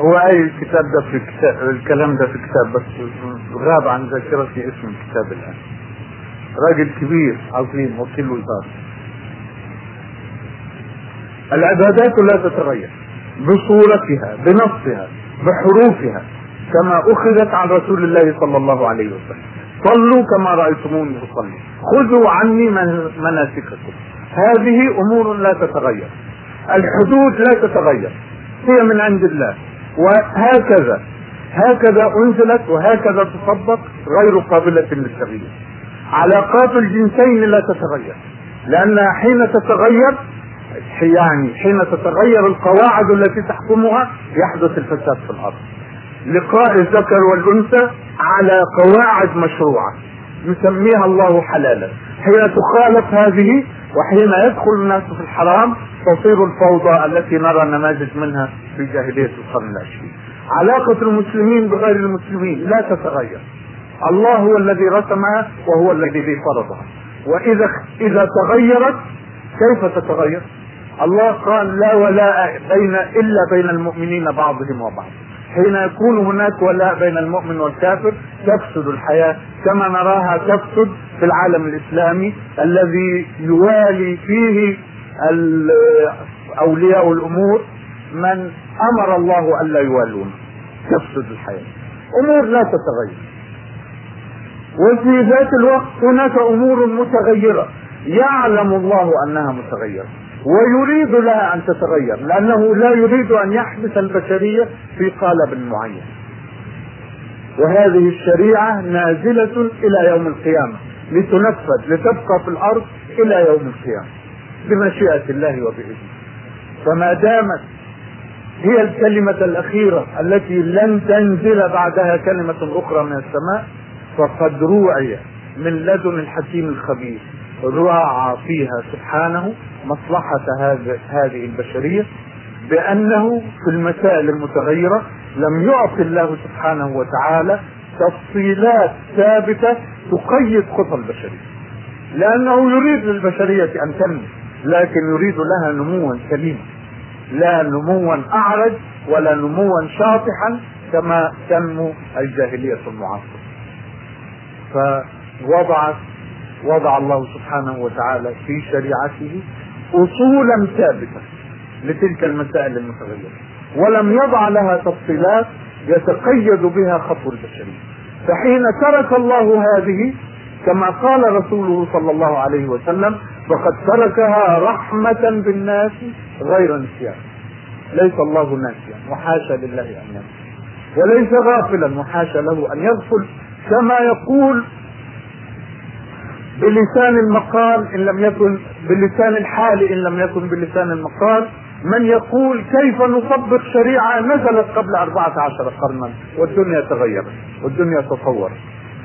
هو أي الكتاب ده في كتاب الكلام ده في كتاب بس غاب عن ذاكرتي اسم الكتاب الآن. راجل كبير عظيم وكيل وزارة العبادات لا تتغير. بصورتها بنصها بحروفها كما أخذت عن رسول الله صلى الله عليه وسلم. صلوا كما رأيتموني أصلي. خذوا عني من مناسككم. هذه أمور لا تتغير. الحدود لا تتغير. هي من عند الله. وهكذا. هكذا أنزلت وهكذا تطبق غير قابلة للتغيير. علاقات الجنسين لا تتغير. لانها حين تتغير يعني حين تتغير القواعد التي تحكمها يحدث الفساد في الأرض. لقاء الذكر والأنثى على قواعد مشروعة. يسميها الله حلالا. حين تخالف هذه وحين يدخل الناس في الحرام تصير الفوضى التي نرى نماذج منها في جاهلية القرن العشرين. علاقة المسلمين بغير المسلمين لا تتغير. الله هو الذي رسمها وهو الذي فرضها وإذا إذا تغيرت كيف تتغير؟ الله قال لا ولاء بين إلا بين المؤمنين بعضهم وبعض. حين يكون هناك ولاء بين المؤمن والكافر تفسد الحياة كما نراها تفسد في العالم الإسلامي الذي يوالي فيه أولياء الأمور من أمر الله ألا يوالون. تفسد الحياة. أمور لا تتغير. وفي ذات الوقت هناك أمور متغيرة. يعلم الله أنها متغيرة. ويريد لها أن تتغير لأنه لا يريد أن يحبس البشرية في قالب معين. وهذه الشريعة نازلة إلى يوم القيامة لتنفذ لتبقى في الأرض إلى يوم القيامة بمشيئة الله وبإذنه. فما دامت هي الكلمة الأخيرة التي لن تنزل بعدها كلمة أخرى من السماء فقد روعي من لدن الحكيم الخبير. راعى فيها سبحانه مصلحة هذه البشرية بأنه في المسائل المتغيرة لم يعطي الله سبحانه وتعالى تفصيلات ثابتة تقيد خطى البشرية. لأنه يريد للبشرية أن تنمو لكن يريد لها نموا سليما. لا نموا أعرج ولا نموا شاطحا كما تنمو الجاهلية المعاصرة. فوضعت وضع الله سبحانه وتعالى في شريعته اصولا ثابتة لتلك المسائل المتغيرة. ولم يضع لها تفصيلات يتقيد بها خطو البشرية. فحين ترك الله هذه كما قال رسوله صلى الله عليه وسلم فقد تركها رحمة بالناس غير نسيان. ليس الله ناسيا وحاشا لله أن يغفل وليس غافلا وحاشا له أن يغفل كما يقول بلسان المقال إن لم يكن بلسان الحال إن لم يكن بلسان المقال. من يقول كيف نطبق شريعة نزلت قبل أربعة عشر قرنا والدنيا تغيرت والدنيا تطورت.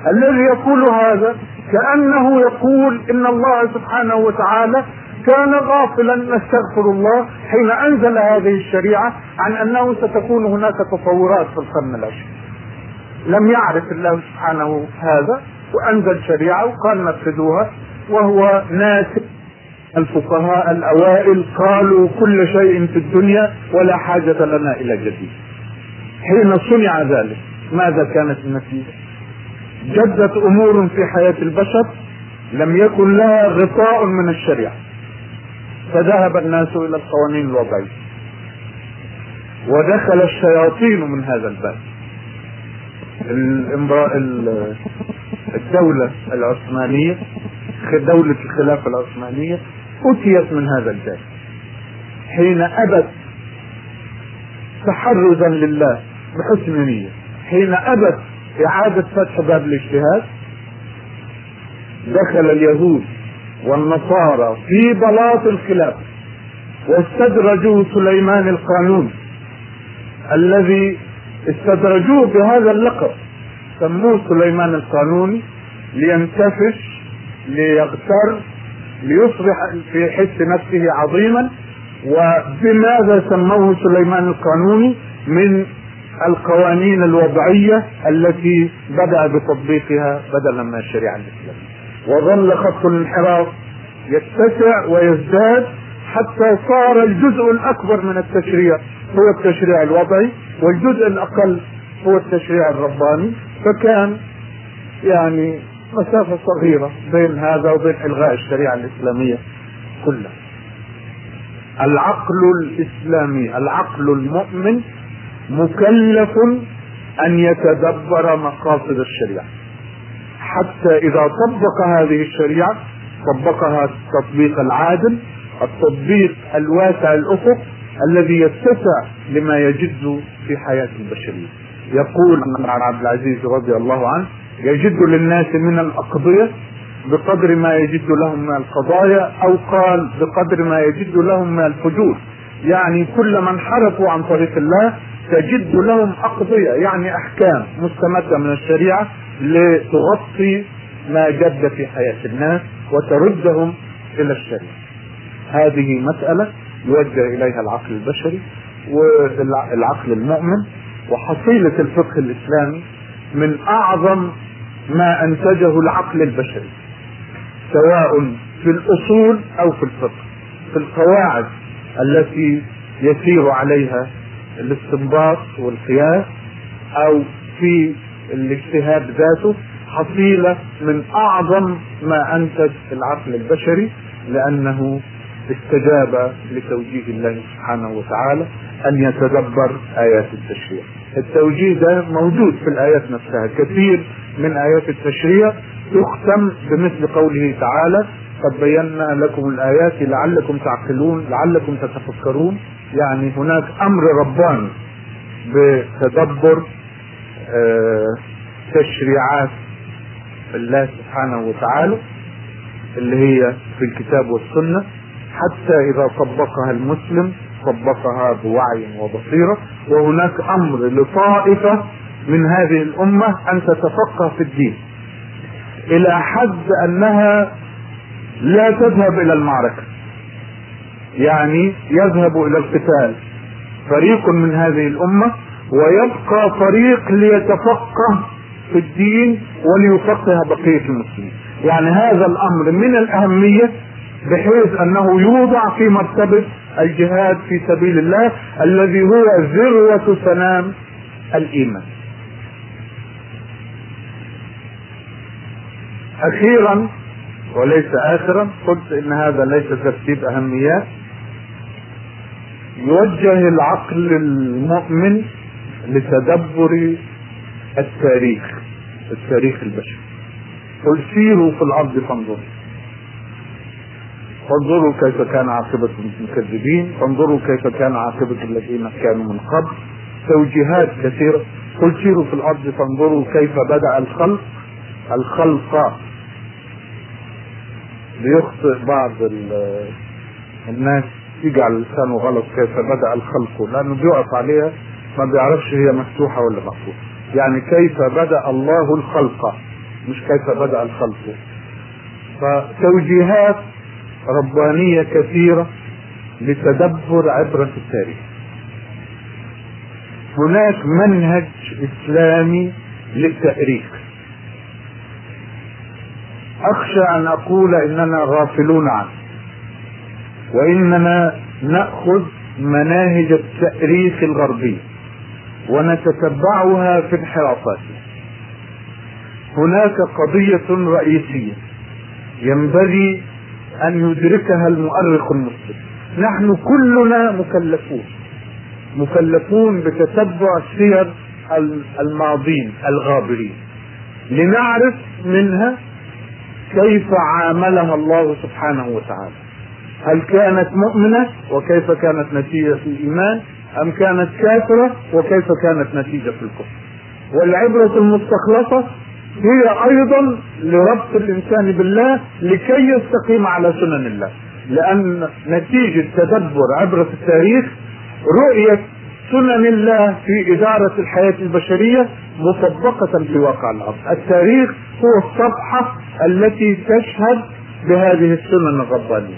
الذي يقول هذا كأنه يقول إن الله سبحانه وتعالى كان غافلا نستغفر الله حين أنزل هذه الشريعة عن أنه ستكون هناك تطورات في القرن العشرين. لم يعرف الله سبحانه هذا. وأنزل شريعة وقال نفذوها وهو ناسب الفقهاء الأوائل قالوا كل شيء في الدنيا ولا حاجة لنا إلى جديد. حين صنع ذلك ماذا كانت النتيجة؟ جدت أمور في حياة البشر لم يكن لها غطاء من الشريعة. فذهب الناس إلى القوانين الوضعية. ودخل الشياطين من هذا الباب. الدولة العثمانية دولة الخلافة العثمانية أتيت من هذا الجانب. حين أبت تحرزا لله بحسن نية حين أبت إعادة فتح باب الاجتهاد دخل اليهود والنصارى في بلاط الخلافة واستدرجوا سليمان القانون الذي استدرجوه بهذا اللقب. سموه سليمان القانوني لينتفش ليغتر ليصبح في حس نفسه عظيما. وبماذا سموه سليمان القانوني؟ من القوانين الوضعية التي بدأ بتطبيقها بدلا من الشريعة الإسلامية. وظل خط الانحراف يتسع ويزداد حتى صار الجزء الأكبر من التشريع هو التشريع الوضعي والجزء الأقل هو التشريع الرباني. فكان يعني مسافة صغيرة بين هذا وبين إلغاء الشريعة الإسلامية كلها. العقل الإسلامي العقل المؤمن مكلف أن يتدبر مقاصد الشريعة. حتى إذا طبق هذه الشريعة طبقها التطبيق العادل التطبيق الواسع الأفق الذي يتسع لما يجد في حياة البشرية. يقول عبد العزيز رضي الله عنه يجد للناس من الأقضية بقدر ما يجد لهم من القضايا أو قال بقدر ما يجد لهم من الفجور يعني كل من حرفوا عن طريق الله تجد لهم أقضية يعني أحكام مستمدة من الشريعة لتغطي ما جد في حياة الناس وتردهم إلى الشريعة. هذه مسألة يوجه إليها العقل البشري والعقل المؤمن وحصيلة الفقه الإسلامي من أعظم ما أنتجه العقل البشري سواء في الأصول أو في الفقه في القواعد التي يسير عليها الاستنباط والقياس أو في الاجتهاد ذاته حصيلة من أعظم ما أنتج العقل البشري لأنه استجاب لتوجيه الله سبحانه وتعالى أن يتدبر آيات التشريع. التوجيه ده موجود في الآيات نفسها. كثير من آيات التشريع تختم بمثل قوله تعالى قد بينا لكم الآيات لعلكم تعقلون لعلكم تتفكرون. يعني هناك أمر رباني بتدبر آه تشريعات الله سبحانه وتعالى اللي هي في الكتاب والسنة حتى إذا طبقها المسلم طبقها بوعي وبصيرة وهناك أمر لطائفة من هذه الأمة أن تتفقه في الدين. إلى حد أنها لا تذهب إلى المعركة. يعني يذهب إلى القتال. فريق من هذه الأمة ويبقى فريق ليتفقه في الدين وليفقه بقية المسلمين. يعني هذا الأمر من الأهمية بحيث أنه يوضع في مرتبة الجهاد في سبيل الله الذي هو ذروة سنام الإيمان. أخيرا وليس آخرا قلت إن هذا ليس ترتيب أهميات. يوجه العقل المؤمن لتدبر التاريخ التاريخ البشري. قل سيروا في الأرض فانظروا. فانظروا كيف كان عاقبة المكذبين انظروا كيف كان عاقبة الذين كانوا من قبل. توجيهات كثيرة. قل سيروا في الأرض فانظروا كيف بدأ الخلق. الخلق بيخطئ بعض الناس يجعل لسانه غلط كيف بدأ الخلق. لأنه بيقف عليها ما بيعرفش هي مفتوحة ولا مفتوحة يعني كيف بدأ الله الخلق مش كيف بدأ الخلق. فتوجيهات ربانية كثيرة لتدبر عبرة التاريخ. هناك منهج إسلامي للتأريخ. أخشى أن أقول إننا غافلون عنه وإننا نأخذ مناهج التأريخ الغربي ونتتبعها في انحرافاتها هناك قضية رئيسية ينبغي أن يدركها المؤرخ المسلم نحن كلنا مكلفون. مكلفون بتتبع سير الماضين الغابرين. لنعرف منها كيف عاملها الله سبحانه وتعالى. هل كانت مؤمنة وكيف كانت نتيجة الإيمان؟ أم كانت كافرة وكيف كانت نتيجة الكفر؟ والعبرة المستخلصة هي أيضا لربط الإنسان بالله لكي يستقيم على سنن الله. لأن نتيجة تدبر عبرة التاريخ رؤية سنن الله في إدارة الحياة البشرية مطبقة في واقع الأرض. التاريخ هو الصفحة التي تشهد بهذه السنن الربانية.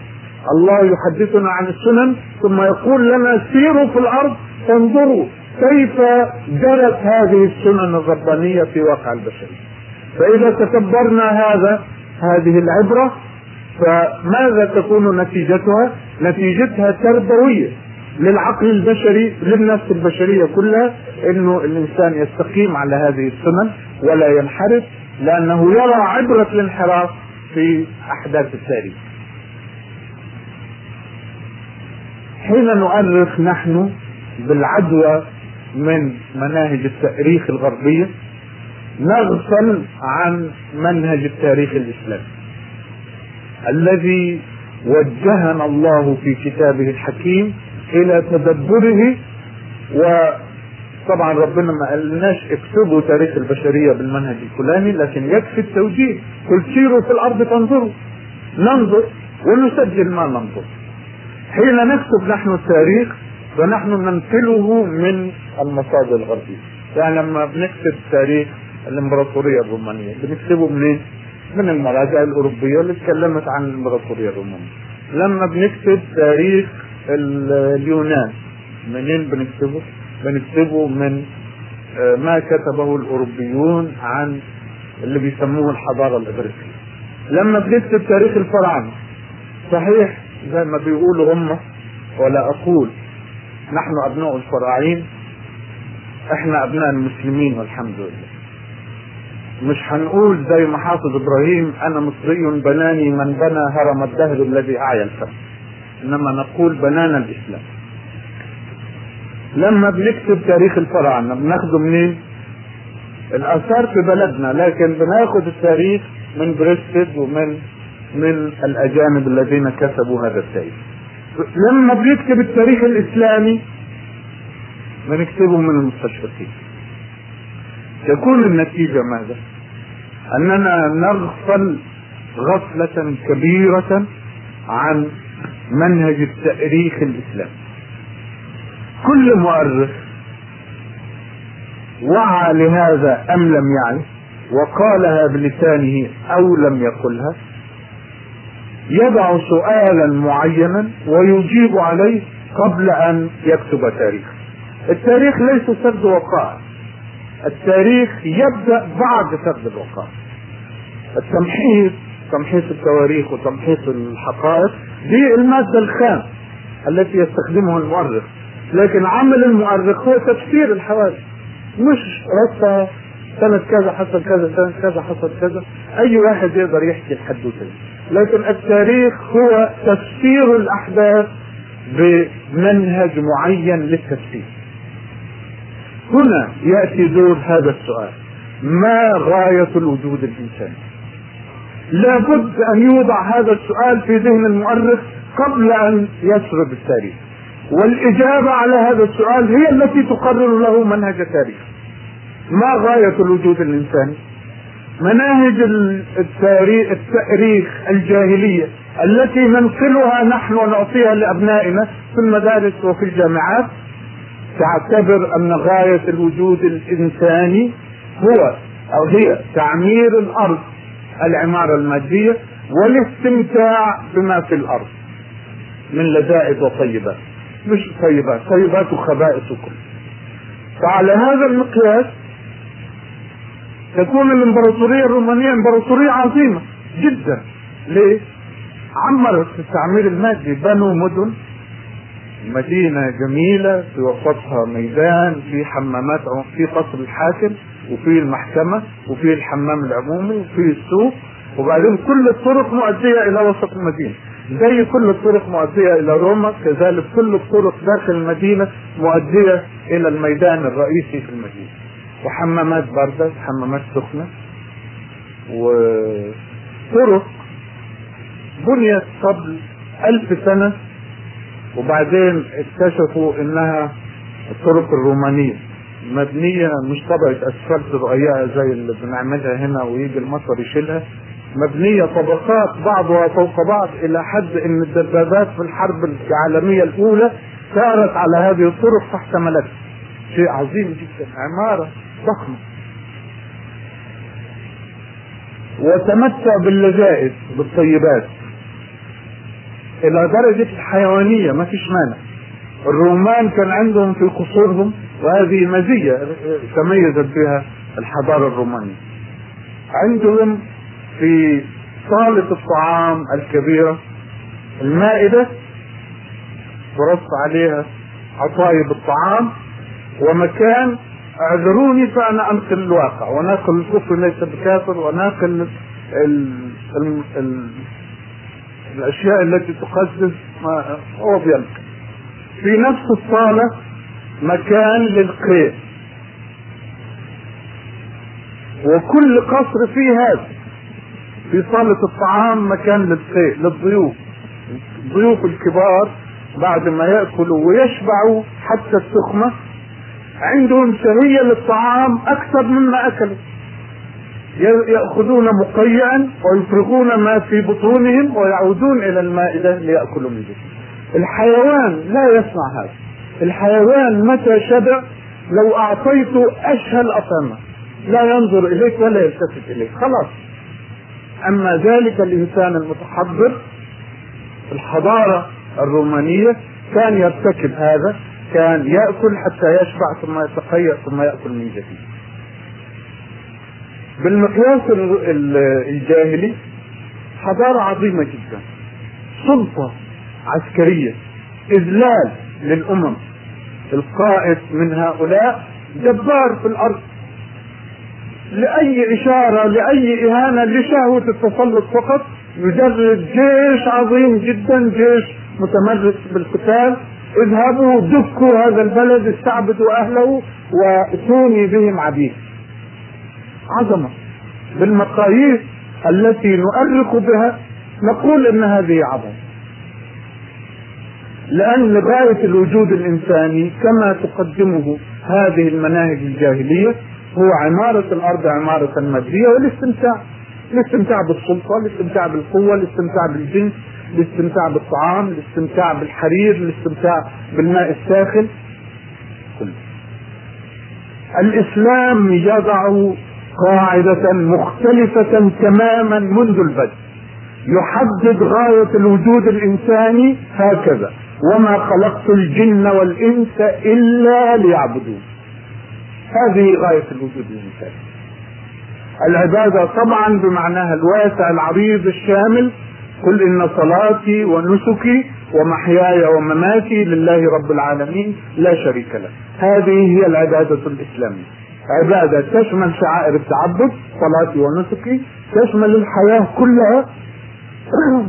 الله يحدثنا عن السنن ثم يقول لنا سيروا في الأرض فانظروا كيف جرت هذه السنن الربانية في واقع البشرية. فإذا تكبرنا هذا هذه العبرة فماذا تكون نتيجتها؟ نتيجتها تربوية للعقل البشري للنفس البشرية كلها إنه الإنسان يستقيم على هذه السنن ولا ينحرف لأنه يرى عبرة الانحراف في أحداث التاريخ حين نؤرخ نحن بالعدوى من مناهج التأريخ الغربية نغفل عن منهج التاريخ الإسلامي. الذي وجهنا الله في كتابه الحكيم إلى تدبره وطبعا ربنا ما قالناش اكتبوا تاريخ البشرية بالمنهج الفلاني لكن يكفي التوجيه. قل سيروا في الأرض فانظروا ننظر ونسجل ما ننظر. حين نكتب نحن التاريخ فنحن ننقله من المصادر الغربية. يعني لما بنكتب تاريخ الامبراطورية الرومانية بنكتبه منين؟ من المراجع الأوروبية اللي اتكلمت عن الامبراطورية الرومانية لما بنكتب تاريخ اليونان منين بنكتبه؟ بنكتبه من ما كتبه الأوروبيون عن اللي بيسموه الحضارة الإغريقية لما بنكتب تاريخ الفراعنة صحيح زي ما بيقولوا هم ولا أقول نحن أبناء الفراعين إحنا أبناء المسلمين والحمد لله مش هنقول زي ما حافظ إبراهيم أنا مصري بناني من بنى هرم الدهر الذي اعيا الفم إنما نقول بنانا الإسلام. لما بنكتب تاريخ الفراعنة بناخده منين؟ الآثار في بلدنا لكن بناخد التاريخ من بريستد ومن من الأجانب الذين كتبوا هذا التاريخ. لما بنكتب التاريخ الإسلامي بنكتبه من المستشرقين. تكون النتيجة ماذا؟ أننا نغفل غفلة كبيرة عن منهج التأريخ الإسلامي. كل مؤرخ وعى لهذا أم لم يعي وقالها بلسانه أو لم يقلها يضع سؤالا معينا ويجيب عليه قبل أن يكتب تاريخ التاريخ ليس سرد وقائع التاريخ يبدأ بعد سرد الوقائع التمحيص تمحيص التواريخ وتمحيص الحقائق دي المادة الخام التي يستخدمها المؤرخ. لكن عمل المؤرخ هو تفسير الحوادث. مش رصة سنة كذا حصل كذا سنة كذا حصل كذا. أي واحد يقدر يحكي الحدوتة لكن التاريخ هو تفسير الأحداث بمنهج معين للتفسير. هنا يأتي دور هذا السؤال. ما غاية الوجود الانساني لابد أن يوضع هذا السؤال في ذهن المؤرخ قبل أن يسرد التاريخ. والإجابة على هذا السؤال هي التي تقرر له منهج التاريخ. ما غاية الوجود الانساني مناهج التاريخ, التأريخ الجاهلية التي ننقلها نحن ونعطيها لأبنائنا في المدارس وفي الجامعات تعتبر أن غاية الوجود الإنساني هو أو هي تعمير الأرض العمارة المادية والاستمتاع بما في الأرض من لذائذ وطيبات. مش طيبات طيبات وخبائث وكل فعلى هذا المقياس تكون الإمبراطورية الرومانية إمبراطورية عظيمة جدا. ليه؟ عمرت التعمير المادي بنوا مدن مدينة جميلة في وسطها ميدان في حمامات في قصر الحاكم وفي المحكمة وفي الحمام العمومي وفي السوق وبعدين كل الطرق مؤدية إلى وسط المدينة. زي كل الطرق مؤدية إلى روما كذلك كل الطرق داخل المدينة مؤدية إلى الميدان الرئيسي في المدينة. وحمامات باردة حمامات سخنة. وطرق بنيت قبل ألف سنة وبعدين اكتشفوا إنها الطرق الرومانية مبنية مش طبقة أسفلت رقيقه زي اللي بنعملها هنا ويجي المطر يشيلها مبنية طبقات بعضها فوق بعض إلى حد إن الدبابات في الحرب العالمية الأولى سارت على هذه الطرق فاحتملت شيء عظيم جدا عمارة ضخمة. وتمتع باللذائذ بالطيبات. إلى درجة الحيوانية ما فيش مانع الرومان كان عندهم في قصورهم وهذه مزية تميزت بها الحضارة الرومانية عندهم في صالة الطعام الكبيرة المائدة ترص عليها عصايب الطعام ومكان اعذروني فأنا أنقل الواقع وناقل الكفر ليس بكافر وناقل. الأشياء التي ما هو بيلقى في نفس الصالة مكان للقيء وكل قصر فيه هذا. في صالة الطعام مكان للقيء للضيوف. الضيوف الكبار بعد ما يأكلوا ويشبعوا حتى السخمة عندهم شهية للطعام أكثر مما أكلوا. يأخذون مقيعا ويفرغون ما في بطونهم ويعودون إلى المائدة ليأكلوا من جسم الحيوان لا يصنع هذا. الحيوان متى شبع؟ لو أعطيته أشهى الأطعمة لا ينظر إليك ولا يلتفت إليك. خلاص. أما ذلك الإنسان المتحضر الحضارة الرومانية كان يرتكب هذا كان يأكل حتى يشبع ثم يتقيأ ثم يأكل من جديد بالمقياس الجاهلي حضارة عظيمة جدا. سلطة عسكرية إذلال للأمم. القائد من هؤلاء جبار في الأرض. لأي إشارة لأي إهانة لشهوة التسلط فقط يجرد جيش عظيم جدا جيش متمرس بالقتال. اذهبوا دكوا هذا البلد استعبدوا أهله واتوني بهم عبيد. عظمة بالمقاييس التي نؤرخ بها نقول إن هذه عظمة. لأن غايه الوجود الإنساني كما تقدمه هذه المناهج الجاهلية هو عمارة الأرض عمارة ماديه والاستمتاع. الاستمتاع بالسلطة الاستمتاع بالقوة الاستمتاع بالجنس الاستمتاع بالطعام الاستمتاع بالحرير الاستمتاع بالماء الساخن. الإسلام يضع قاعدة مختلفة تماما منذ البدء. يحدد غاية الوجود الإنساني هكذا. وما خلقت الجن والإنس إلا ليعبدون. هذه غاية الوجود الإنساني. العبادة طبعا بمعناها الواسع العريض الشامل. قل إن صلاتي ونسكي ومحياي ومماتي لله رب العالمين لا شريك له. هذه هي العبادة الإسلامية. عبادة تشمل شعائر التعبد صلاتي ونسكي تشمل الحياة كلها.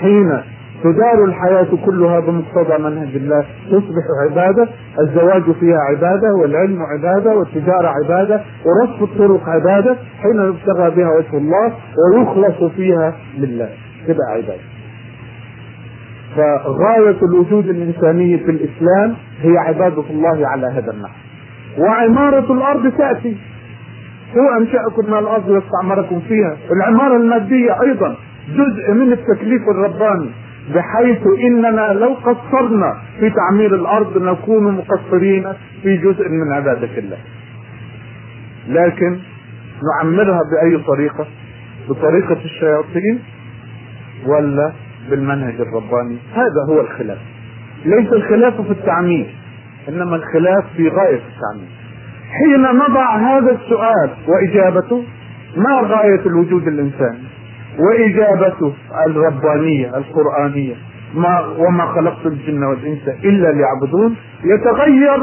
حين تدار الحياة كلها بمقتضى منهج الله تصبح عبادة الزواج فيها عبادة والعلم عبادة والتجارة عبادة ورصف الطرق عبادة حين يبتغى بها وجه الله ويخلص فيها لله. تبقى عبادة. فغاية الوجود الإنساني في الإسلام هي عبادة الله على هذا النحو. وعمارة الأرض تأتي هو أنشأكم من الأرض واستعمركم فيها العمارة المادية أيضا جزء من التكليف الرباني بحيث إننا لو قصرنا في تعمير الأرض نكون مقصرين في جزء من عبادة الله. لكن نعمرها بأي طريقة؟ بطريقة الشياطين ولا بالمنهج الرباني؟ هذا هو الخلاف. ليس الخلاف في التعمير إنما الخلاف في غاية التعمير. حين نضع هذا السؤال وإجابته ما غاية الوجود الانساني؟ وإجابته الربانية القرآنية ما وما خلقت الجن والإنس إلا ليعبدون يتغير.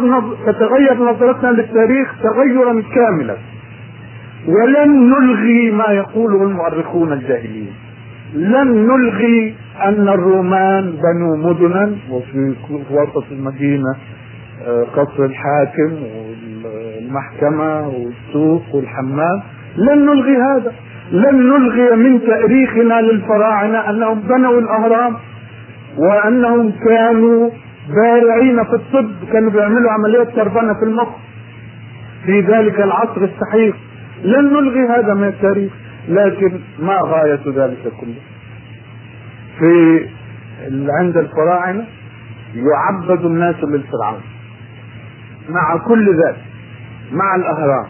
تتغير نظرتنا للتاريخ تغيرا كاملا ولن نلغي ما يقوله المؤرخون الجاهليين لن نلغي أن الرومان بنوا مدنا وفي وسط المدينة قصر الحاكم والمحكمة والسوق والحمام لن نلغي هذا. لن نلغي من تأريخنا للفراعنة أنهم بنوا الأهرام وأنهم كانوا بارعين في الطب كانوا بيعملوا عمليات تربنه في المخ. في ذلك العصر السحيق. لن نلغي هذا من التاريخ لكن ما غاية ذلك كله؟ في عند الفراعنة يعبد الناس للفرعون. مع كل ذلك مع الاهرام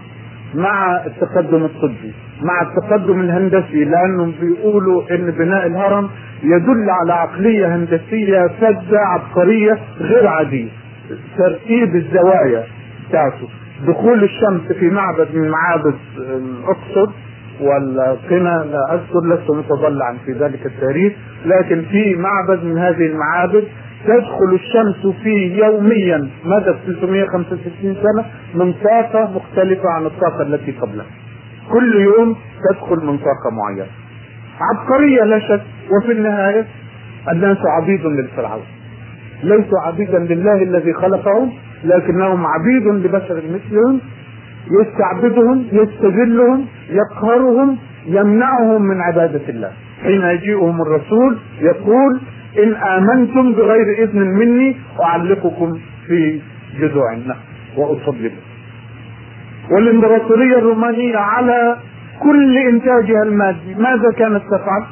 مع التقدم الطبي مع التقدم الهندسي لأنهم بيقولوا إن بناء الهرم يدل على عقلية هندسية فذه عبقرية غير عادية. ترتيب الزوايا بتاعته. دخول الشمس في معبد من معابد الاقصر والقنا لا أذكر لست متضلعا في ذلك التاريخ لكن في معبد من هذه المعابد تدخل الشمس فيه يوميا مدى 365 سنة من طاقة مختلفة عن الطاقة التي قبلها. كل يوم تدخل من طاقة معينة. عبقرية لا شك وفي النهاية الناس عبيد للفرعون. ليسوا عبيدا لله الذي خلقهم لكنهم عبيد لبشر مثلهم يستعبدهم يستذلهم يقهرهم يمنعهم من عبادة الله حين يجيئهم الرسول يقول إن آمنتم بغير إذن مني أعلقكم في جذوع النخل وأصلبكم والإمبراطورية الرومانية على كل إنتاجها المادي ماذا كانت تفعل؟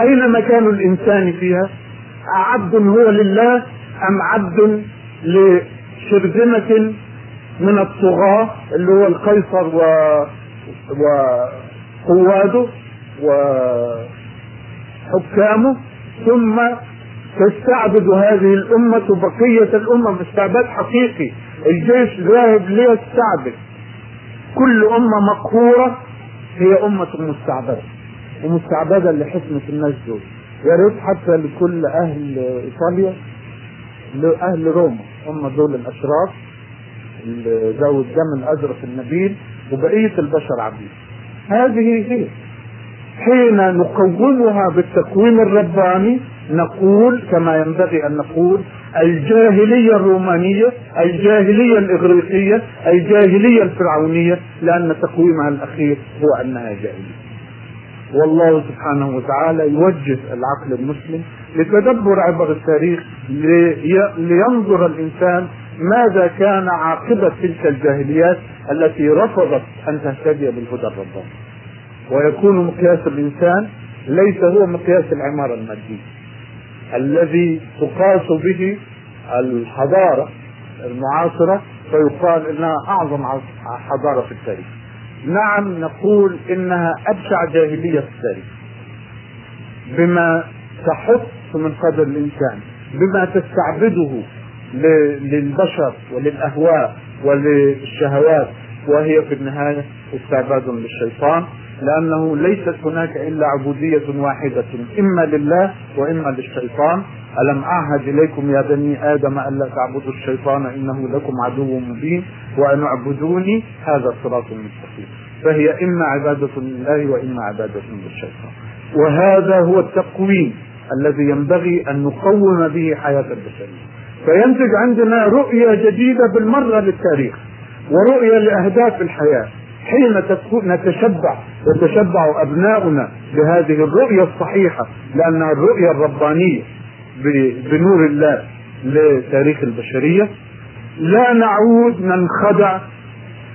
أين مكان الإنسان فيها؟ أعبد هو لله أم عبد لشرذمة من الطغاة اللي هو القيصر و وقواده وحكامه ثم تستعبد هذه الأمة بقية الأمة استعباد حقيقي. الجيش ذاهب ليستعبد. كل أمة مقهورة هي أمة مستعبدة. ومستعبدة لحكمة الناس دول. يا ريت حتى لكل أهل إيطاليا لأهل روما. هم دول الأشراف ذوي الدم الأزرق النبيل وبقية البشر عبيد. هذه هي. حين نقومها بالتقويم الرباني نقول كما ينبغي أن نقول الجاهلية الرومانية الجاهلية الإغريقية الجاهلية الفرعونية لأن تقويمها الأخير هو أنها جاهلية. والله سبحانه وتعالى يوجه العقل المسلم لتدبر عبر التاريخ لينظر الإنسان ماذا كان عاقبة تلك الجاهليات التي رفضت أن تهتدي بالهدى الرباني. ويكون مقياس الإنسان ليس هو مقياس العمارة المادية الذي تقاس به الحضارة المعاصرة فيقال إنها أعظم حضارة في التاريخ. نعم نقول إنها أبشع جاهلية في التاريخ. بما تحط من قدر الإنسان، بما تستعبده للبشر وللأهواء وللشهوات وهي في النهاية استعباد للشيطان لأنه ليست هناك إلا عبودية واحدة إما لله وإما للشيطان. ألم أعهد إليكم يا بني آدم الا تعبدوا الشيطان إنه لكم عدو مبين وأن اعبدوني؟ هذا صراط مستقيم. فهي إما عبادة لله وإما عبادة للشيطان. وهذا هو التقويم الذي ينبغي أن نقوم به حياة البشرية. فينتج عندنا رؤية جديدة بالمرة للتاريخ ورؤية لأهداف الحياة. حين نتشبع يتشبع أبناؤنا بهذه الرؤية الصحيحة لأنها الرؤية الربانية بنور الله لتاريخ البشرية. لا نعود ننخدع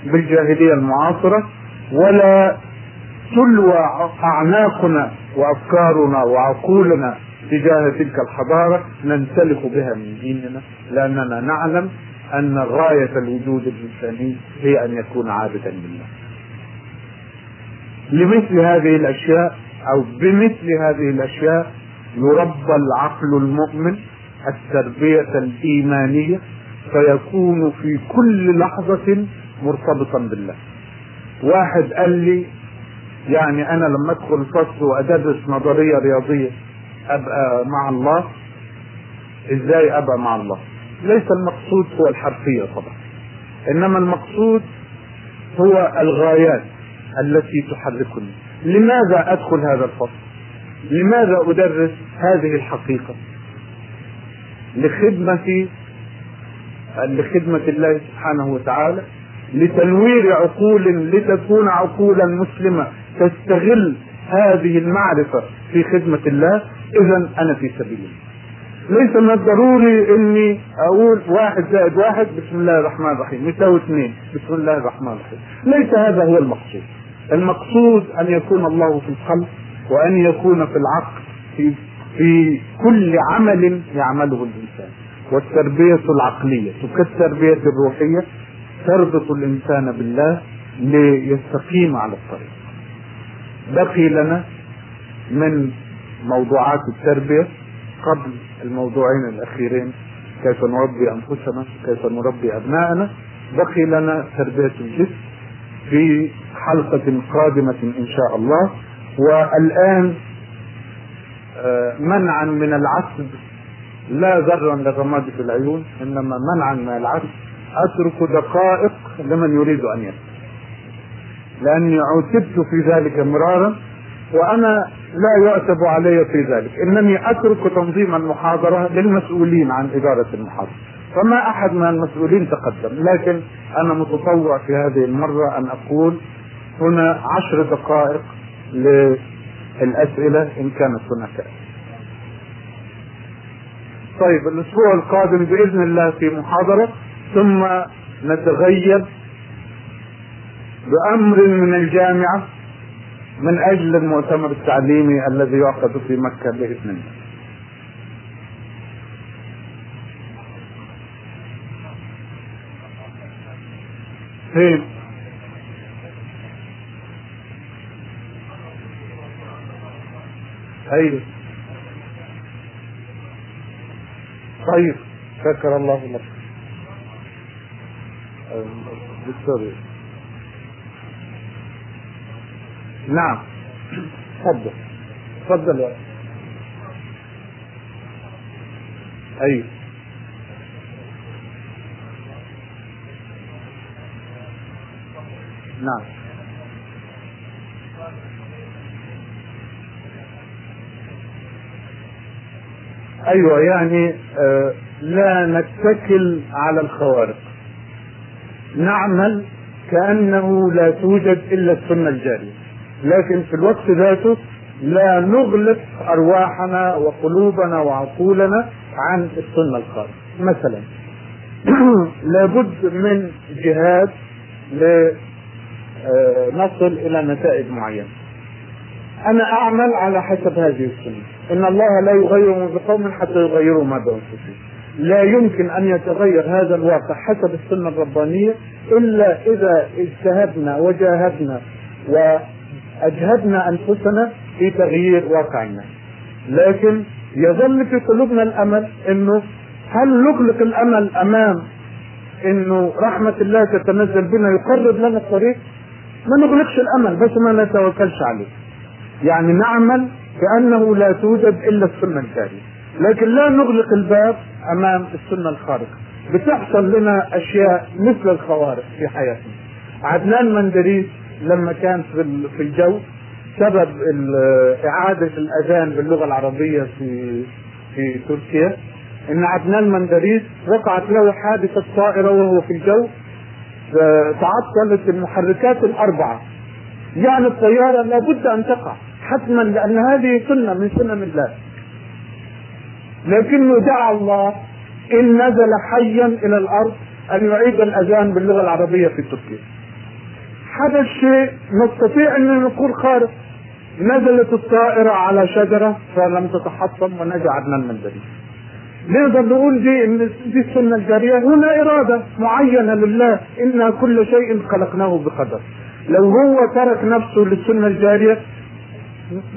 بالجاهلية المعاصرة ولا تلوى أعناقنا وأفكارنا وعقولنا تجاه تلك الحضارة ننسلخ بها من ديننا لأننا نعلم أن غاية الوجود الإنساني هي أن يكون عابدا لله. لمثل هذه الأشياء أو بمثل هذه الأشياء يربى العقل المؤمن التربية الإيمانية فيكون في كل لحظة مرتبطا بالله. واحد قال لي يعني أنا لما أدخل الفصل وأدرس نظرية رياضية أبقى مع الله. إزاي أبقى مع الله؟ ليس المقصود هو الحرفية طبعا إنما المقصود هو الغايات. التي تحركني. لماذا أدخل هذا الفصل؟ لماذا أدرس هذه الحقيقة؟ لخدمة لخدمة الله سبحانه وتعالى لتنوير عقول لتكون عقولا مسلمة تستغل هذه المعرفة في خدمة الله. اذا أنا في سبيل الله ليس من الضروري إني أقول واحد زائد واحد بسم الله الرحمن الرحيم يساوي اثنين بسم الله الرحمن الرحيم. ليس هذا هو المقصود. المقصود أن يكون الله في القلب وأن يكون في العقل في في كل عمل يعمله الإنسان. والتربية العقلية كالتربية الروحية تربط الإنسان بالله ليستقيم على الطريق. بقي لنا من موضوعات التربية قبل الموضوعين الأخيرين كيف نربي أنفسنا كيف نربي أبناءنا بقي لنا تربية الجسم. في حلقة قادمة إن شاء الله. والآن آه، منعا من العصب. لا ذرا للرماد في العيون إنما منعا من العصب. أترك دقائق لمن يريد أن يسمع. لأني عتبت في ذلك مرارا وأنا لا يعتب علي في ذلك. إنني أترك تنظيم المحاضرة للمسؤولين عن إدارة المحاضرة. فما أحد من المسؤولين تقدم لكن أنا متطوع في هذه المرة أن أقول هنا عشر دقائق للأسئلة إن كانت هناك طيب الأسبوع القادم بإذن الله في محاضرة ثم نتغيب بأمر من الجامعة من أجل المؤتمر التعليمي الذي يعقد في مكة بإذن الله. فين؟ أيوه طيب. شكر الله لك. دكتور نعم. تفضل. تفضل. يا أيوه نعم. أيوه يعني آه لا نتكل على الخوارق. نعمل كأنه لا توجد إلا السنة الجارية. لكن في الوقت ذاته لا نغلق أرواحنا وقلوبنا وعقولنا عن السنة الخالصه مثلا لابد من جهاد لنصل إلى نتائج معينة. أنا أعمل على حسب هذه السنة. إن الله لا يغير ما بقوم حتى يغيروا ما بانفسهم لا يمكن أن يتغير هذا الواقع حسب السنة الربانية إلا إذا اجتهدنا وجاهدنا وأجهدنا أنفسنا في تغيير واقع الناس لكن يظل في قلوبنا الأمل إنه هل نغلق الأمل أمام إنه رحمة الله تتنزل بنا يقرب لنا الطريق؟ ما نغلقش الأمل بس ما نتوكلش عليه. يعني نعمل كانه لا توجد إلا السنة الجارية. لكن لا نغلق الباب أمام السنة الخارقة. بتحصل لنا أشياء مثل الخوارق في حياتنا. عدنان مندريس لما كان في في الجو سبب إعادة الأذان باللغة العربية في في تركيا. إن عدنان مندريس وقعت له حادثة طائره وهو في الجو. تعطلت المحركات الأربعة. يعني الطيارة لابد أن تقع حتما لأن هذه سنة من سنن الله. لكنه دعا الله إن نزل حيا إلى الأرض أن يعيد الأذان باللغة العربية في تركيا. حدث شيء نستطيع أن نقول خارق نزلت الطائرة على شجرة فلم تتحطم ونجا عدنان المندري نقدر نقول دي إن دي السنة الجارية. هنا إرادة معينة لله. إن كل شيء خلقناه بقدر. لو هو ترك نفسه للسنة الجارية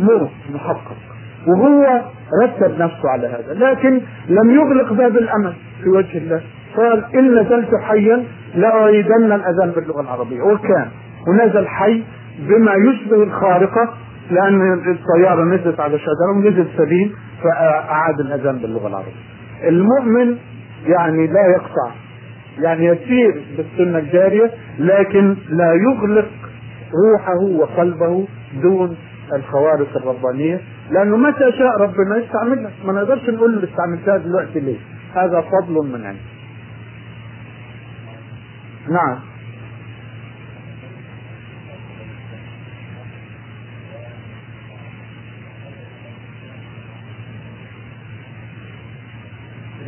موت محقق. وهو رتب نفسه على هذا. لكن لم يغلق باب الأمل في وجه الله. قال إن نزلت حيا لأعيدن الأذان باللغة العربية. وكان ونزل حي بما يشبه الخارقة لأن الطيارة نزلت على شجرة ونزل سليم فأعاد الأذان باللغة العربية. المؤمن يعني لا يقطع يعني يسير بالسنة الجارية لكن لا يغلق روحه وقلبه دون الخوارق الربانية لأنه متى شاء ربنا يستعملها ما نقدرش نقول له استعملتها دلوقتي ليه؟ هذا فضل من عنده نعم.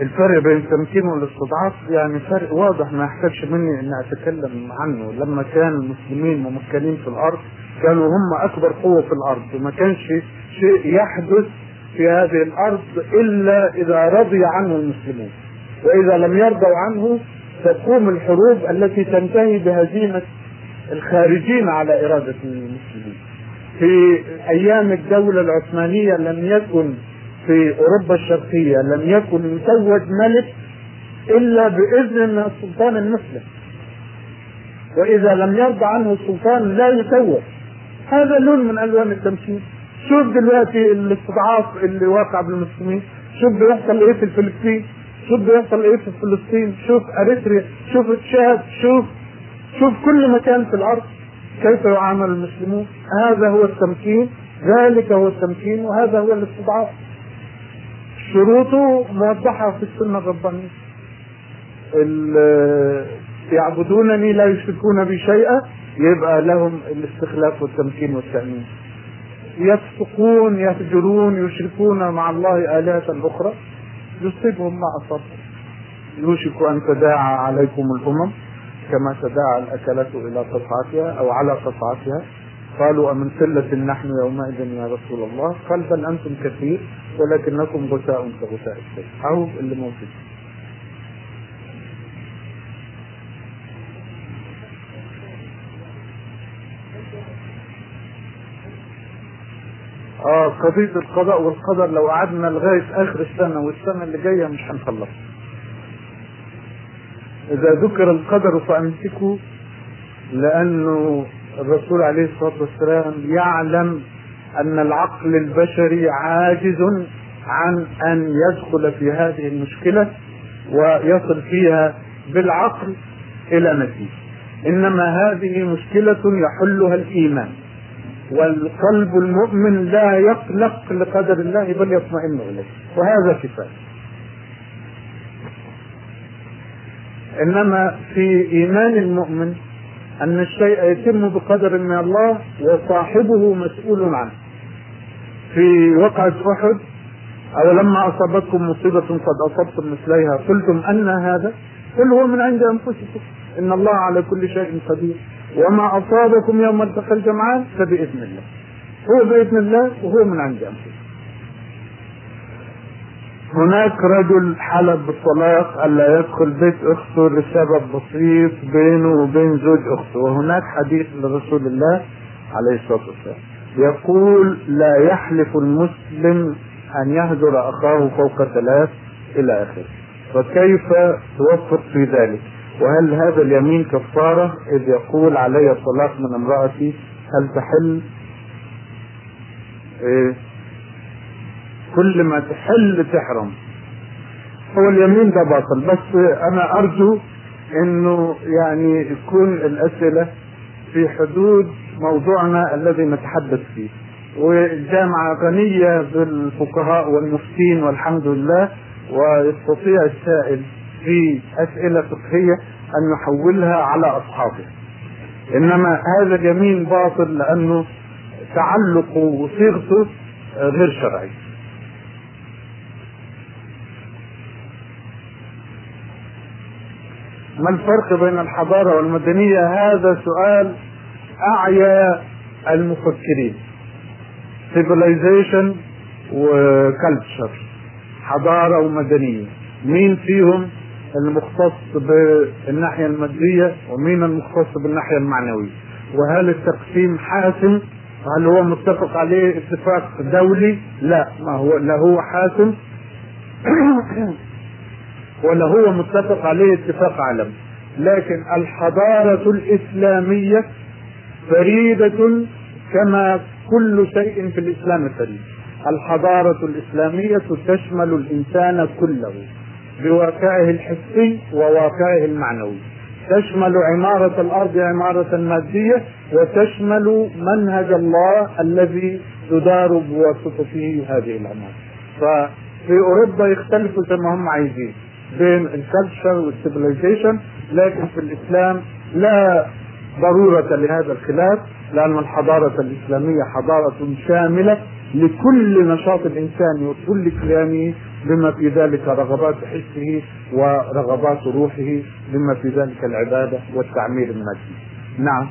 الفرق بين التمكين والاستضعاف يعني فرق واضح ما يحتاجش مني ان أتكلم عنه. لما كان المسلمين ممكنين في الأرض كانوا هم أكبر قوة في الأرض. وما كانش شيء يحدث في هذه الأرض إلا إذا رضي عنه المسلمون. وإذا لم يرضوا عنه تقوم الحروب التي تنتهي بهزيمة الخارجين على إرادة المسلمين. في أيام الدولة العثمانية لم يكن في أوروبا الشرقية لم يكن يتوج ملك إلا بإذن السلطان المسلم. وإذا لم يرضى عنه السلطان لا يتوج. هذا لون من ألوان التمثيل. شوف دلوقتي الاستضعاف اللي واقع بالمسلمين. شوف بيحصل إيه في فلسطين شوف بيحصل إيه في فلسطين شوف أريتريا. شوف تشاد. شوف شوف كل مكان في الأرض. كيف يعامل المسلمون؟ هذا هو التمكين. ذلك هو التمكين وهذا هو الاستضعاف. شروطه موضحة في السنة الربانية. يعبدونني لا يشركون بي شيئا يبقى لهم الاستخلاف والتمكين والتأمين. يفسقون يهجرون يشركون مع الله آلهة أخرى. يصيبهم ما أصابهم يوشك أن تداعى عليكم الأمم كما تداعى الأكلة إلى قطعتها أو على قطعتها قالوا أمن قلة نحن يومئذ يا رسول الله؟ قال بل أنتم كثير ولكنكم غثاء كغثاء السيل أهو اللي موجود. آه قضية القضاء والقدر لو قعدنا لغاية آخر السنة والسنة اللي جاية مش هنخلص. إذا ذكر القدر فأمسكوا لأنه الرسول عليه الصلاة والسلام يعلم أن العقل البشري عاجز عن أن يدخل في هذه المشكلة ويصل فيها بالعقل إلى نتيجة. إنما هذه مشكلة يحلها الإيمان. والقلب المؤمن لا يقلق لقدر الله بل يطمئن إليه وهذا كفاية إنما في إيمان المؤمن أن الشيء يتم بقدر من الله وصاحبه مسؤول عنه. في وقعة أحد أو لما أصابتكم مصيبة قد أصبتم مثليها قلتم أن هذا قل هو من عند أنفسكم. إن الله على كل شيء قدير. وما أصابكم يوم التقى الجمعان فبإذن الله. هو بإذن الله وهو من عند أنفسكم. هناك رجل حلب بالطلاق ألا يدخل بيت أخته لسبب بسيط بينه وبين زوج أخته. وهناك حديث لرسول الله عليه الصلاة والسلام. يقول لا يحلف المسلم أن يهجر أخاه فوق ثلاث إلى آخره. فكيف توفق في ذلك؟ وهل هذا اليمين كفارة؟ إذ يقول علي الطلاق من امرأتي هل تحل؟ إيه؟ كل ما تحل تحرم. هو اليمين ده باطل بس أنا أرجو إنه يعني يكون الأسئلة في حدود موضوعنا الذي نتحدث فيه. والجامعة غنية بالفقهاء والمفتين والحمد لله ويستطيع السائل في أسئلة فقهية أن يحولها على أصحابه. إنما هذا اليمين باطل لأنه تعلقه وصيغته غير شرعي ما الفرق بين الحضارة والمدنية؟ هذا سؤال أعيا المفكرين. Civilization وكالتشر حضارة ومدنية. مين فيهم المختص بالناحية المادية ومين المختص بالناحية المعنوية؟ وهل التقسيم حاسم؟ هل هو متفق عليه اتفاق دولي؟ لا ما هو لا هو حاسم. ولا هو متفق عليه اتفاق عالمي. لكن الحضارة الإسلامية فريدة كما كل شيء في الإسلام فريد. الحضارة الإسلامية تشمل الإنسان كله بواقعه الحسي وواقعه المعنوي. تشمل عمارة الأرض عمارة مادية وتشمل منهج الله الذي تدار بواسطته هذه العمارة. ففي أوروبا يختلفوا زي ما هم عايزين. بين ال culture وال civilization لكن في الإسلام لا ضرورة لهذا الخلاف لأن الحضارة الإسلامية حضارة شاملة لكل نشاط الإنسان وكل كيانه بما في ذلك رغبات حسه ورغبات روحه بما في ذلك العبادة والتعمير المادي نعم.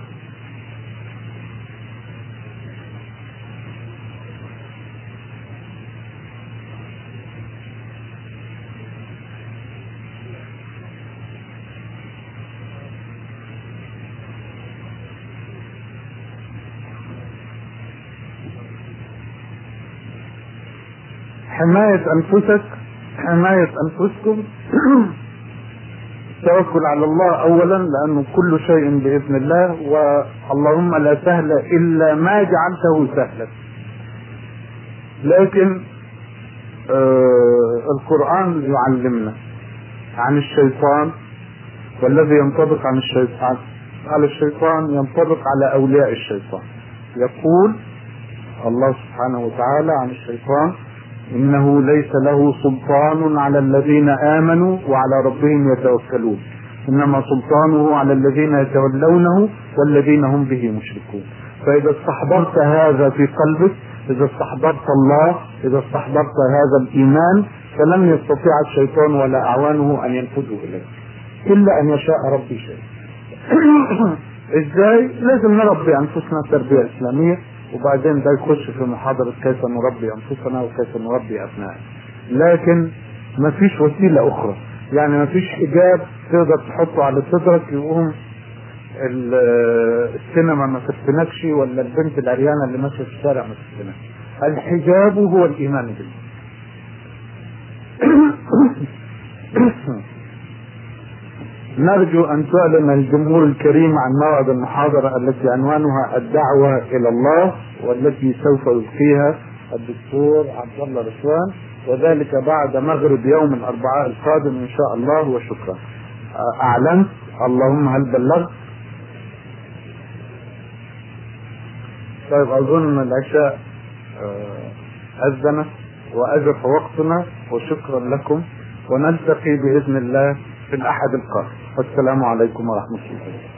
حماية أنفسك حماية أنفسكم. التوكل على الله أولا لأنه كل شيء بإذن الله واللهم لا سهل إلا ما جعلته سهلا. لكن آه القرآن يعلمنا عن الشيطان والذي ينطبق عن الشيطان. على الشيطان ينطبق على أولياء الشيطان. يقول الله سبحانه وتعالى عن الشيطان إنه ليس له سلطان على الذين آمنوا وعلى ربهم يتوكلون. إنما سلطانه على الذين يتولونه والذين هم به مشركون. فإذا استحضرت هذا في قلبك إذا استحضرت الله إذا استحضرت هذا الإيمان فلن يستطيع الشيطان ولا أعوانه أن ينفذوا إليك. إلا أن يشاء ربي شيء إزاي؟ لازم نربي أنفسنا تربية إسلامية. وبعدين ده يخش في محاضرة كيف نربي أنفسنا وكيف نربي أبنائنا. لكن ما فيش وسيلة أخرى. يعني ما فيش حجاب تقدر تحطه على صدرك يقوم السينما ما تفتنكش ولا البنت العريانة اللي ماشية في الشارع ما تفتنكش. الحجاب هو الإيمان بالله. نرجو أن تعلن الجمهور الكريم عن موعد المحاضرة التي عنوانها الدعوة إلى الله والتي سوف يلقيها الدكتور عبد الله رشوان وذلك بعد مغرب يوم الأربعاء القادم إن شاء الله وشكرا. أعلنت اللهم هل بلغت؟ طيب أظن العشاء أذنت وأزف وقتنا وشكرا لكم ونلتقي بإذن الله في الأحد القادم. والسلام عليكم ورحمة الله.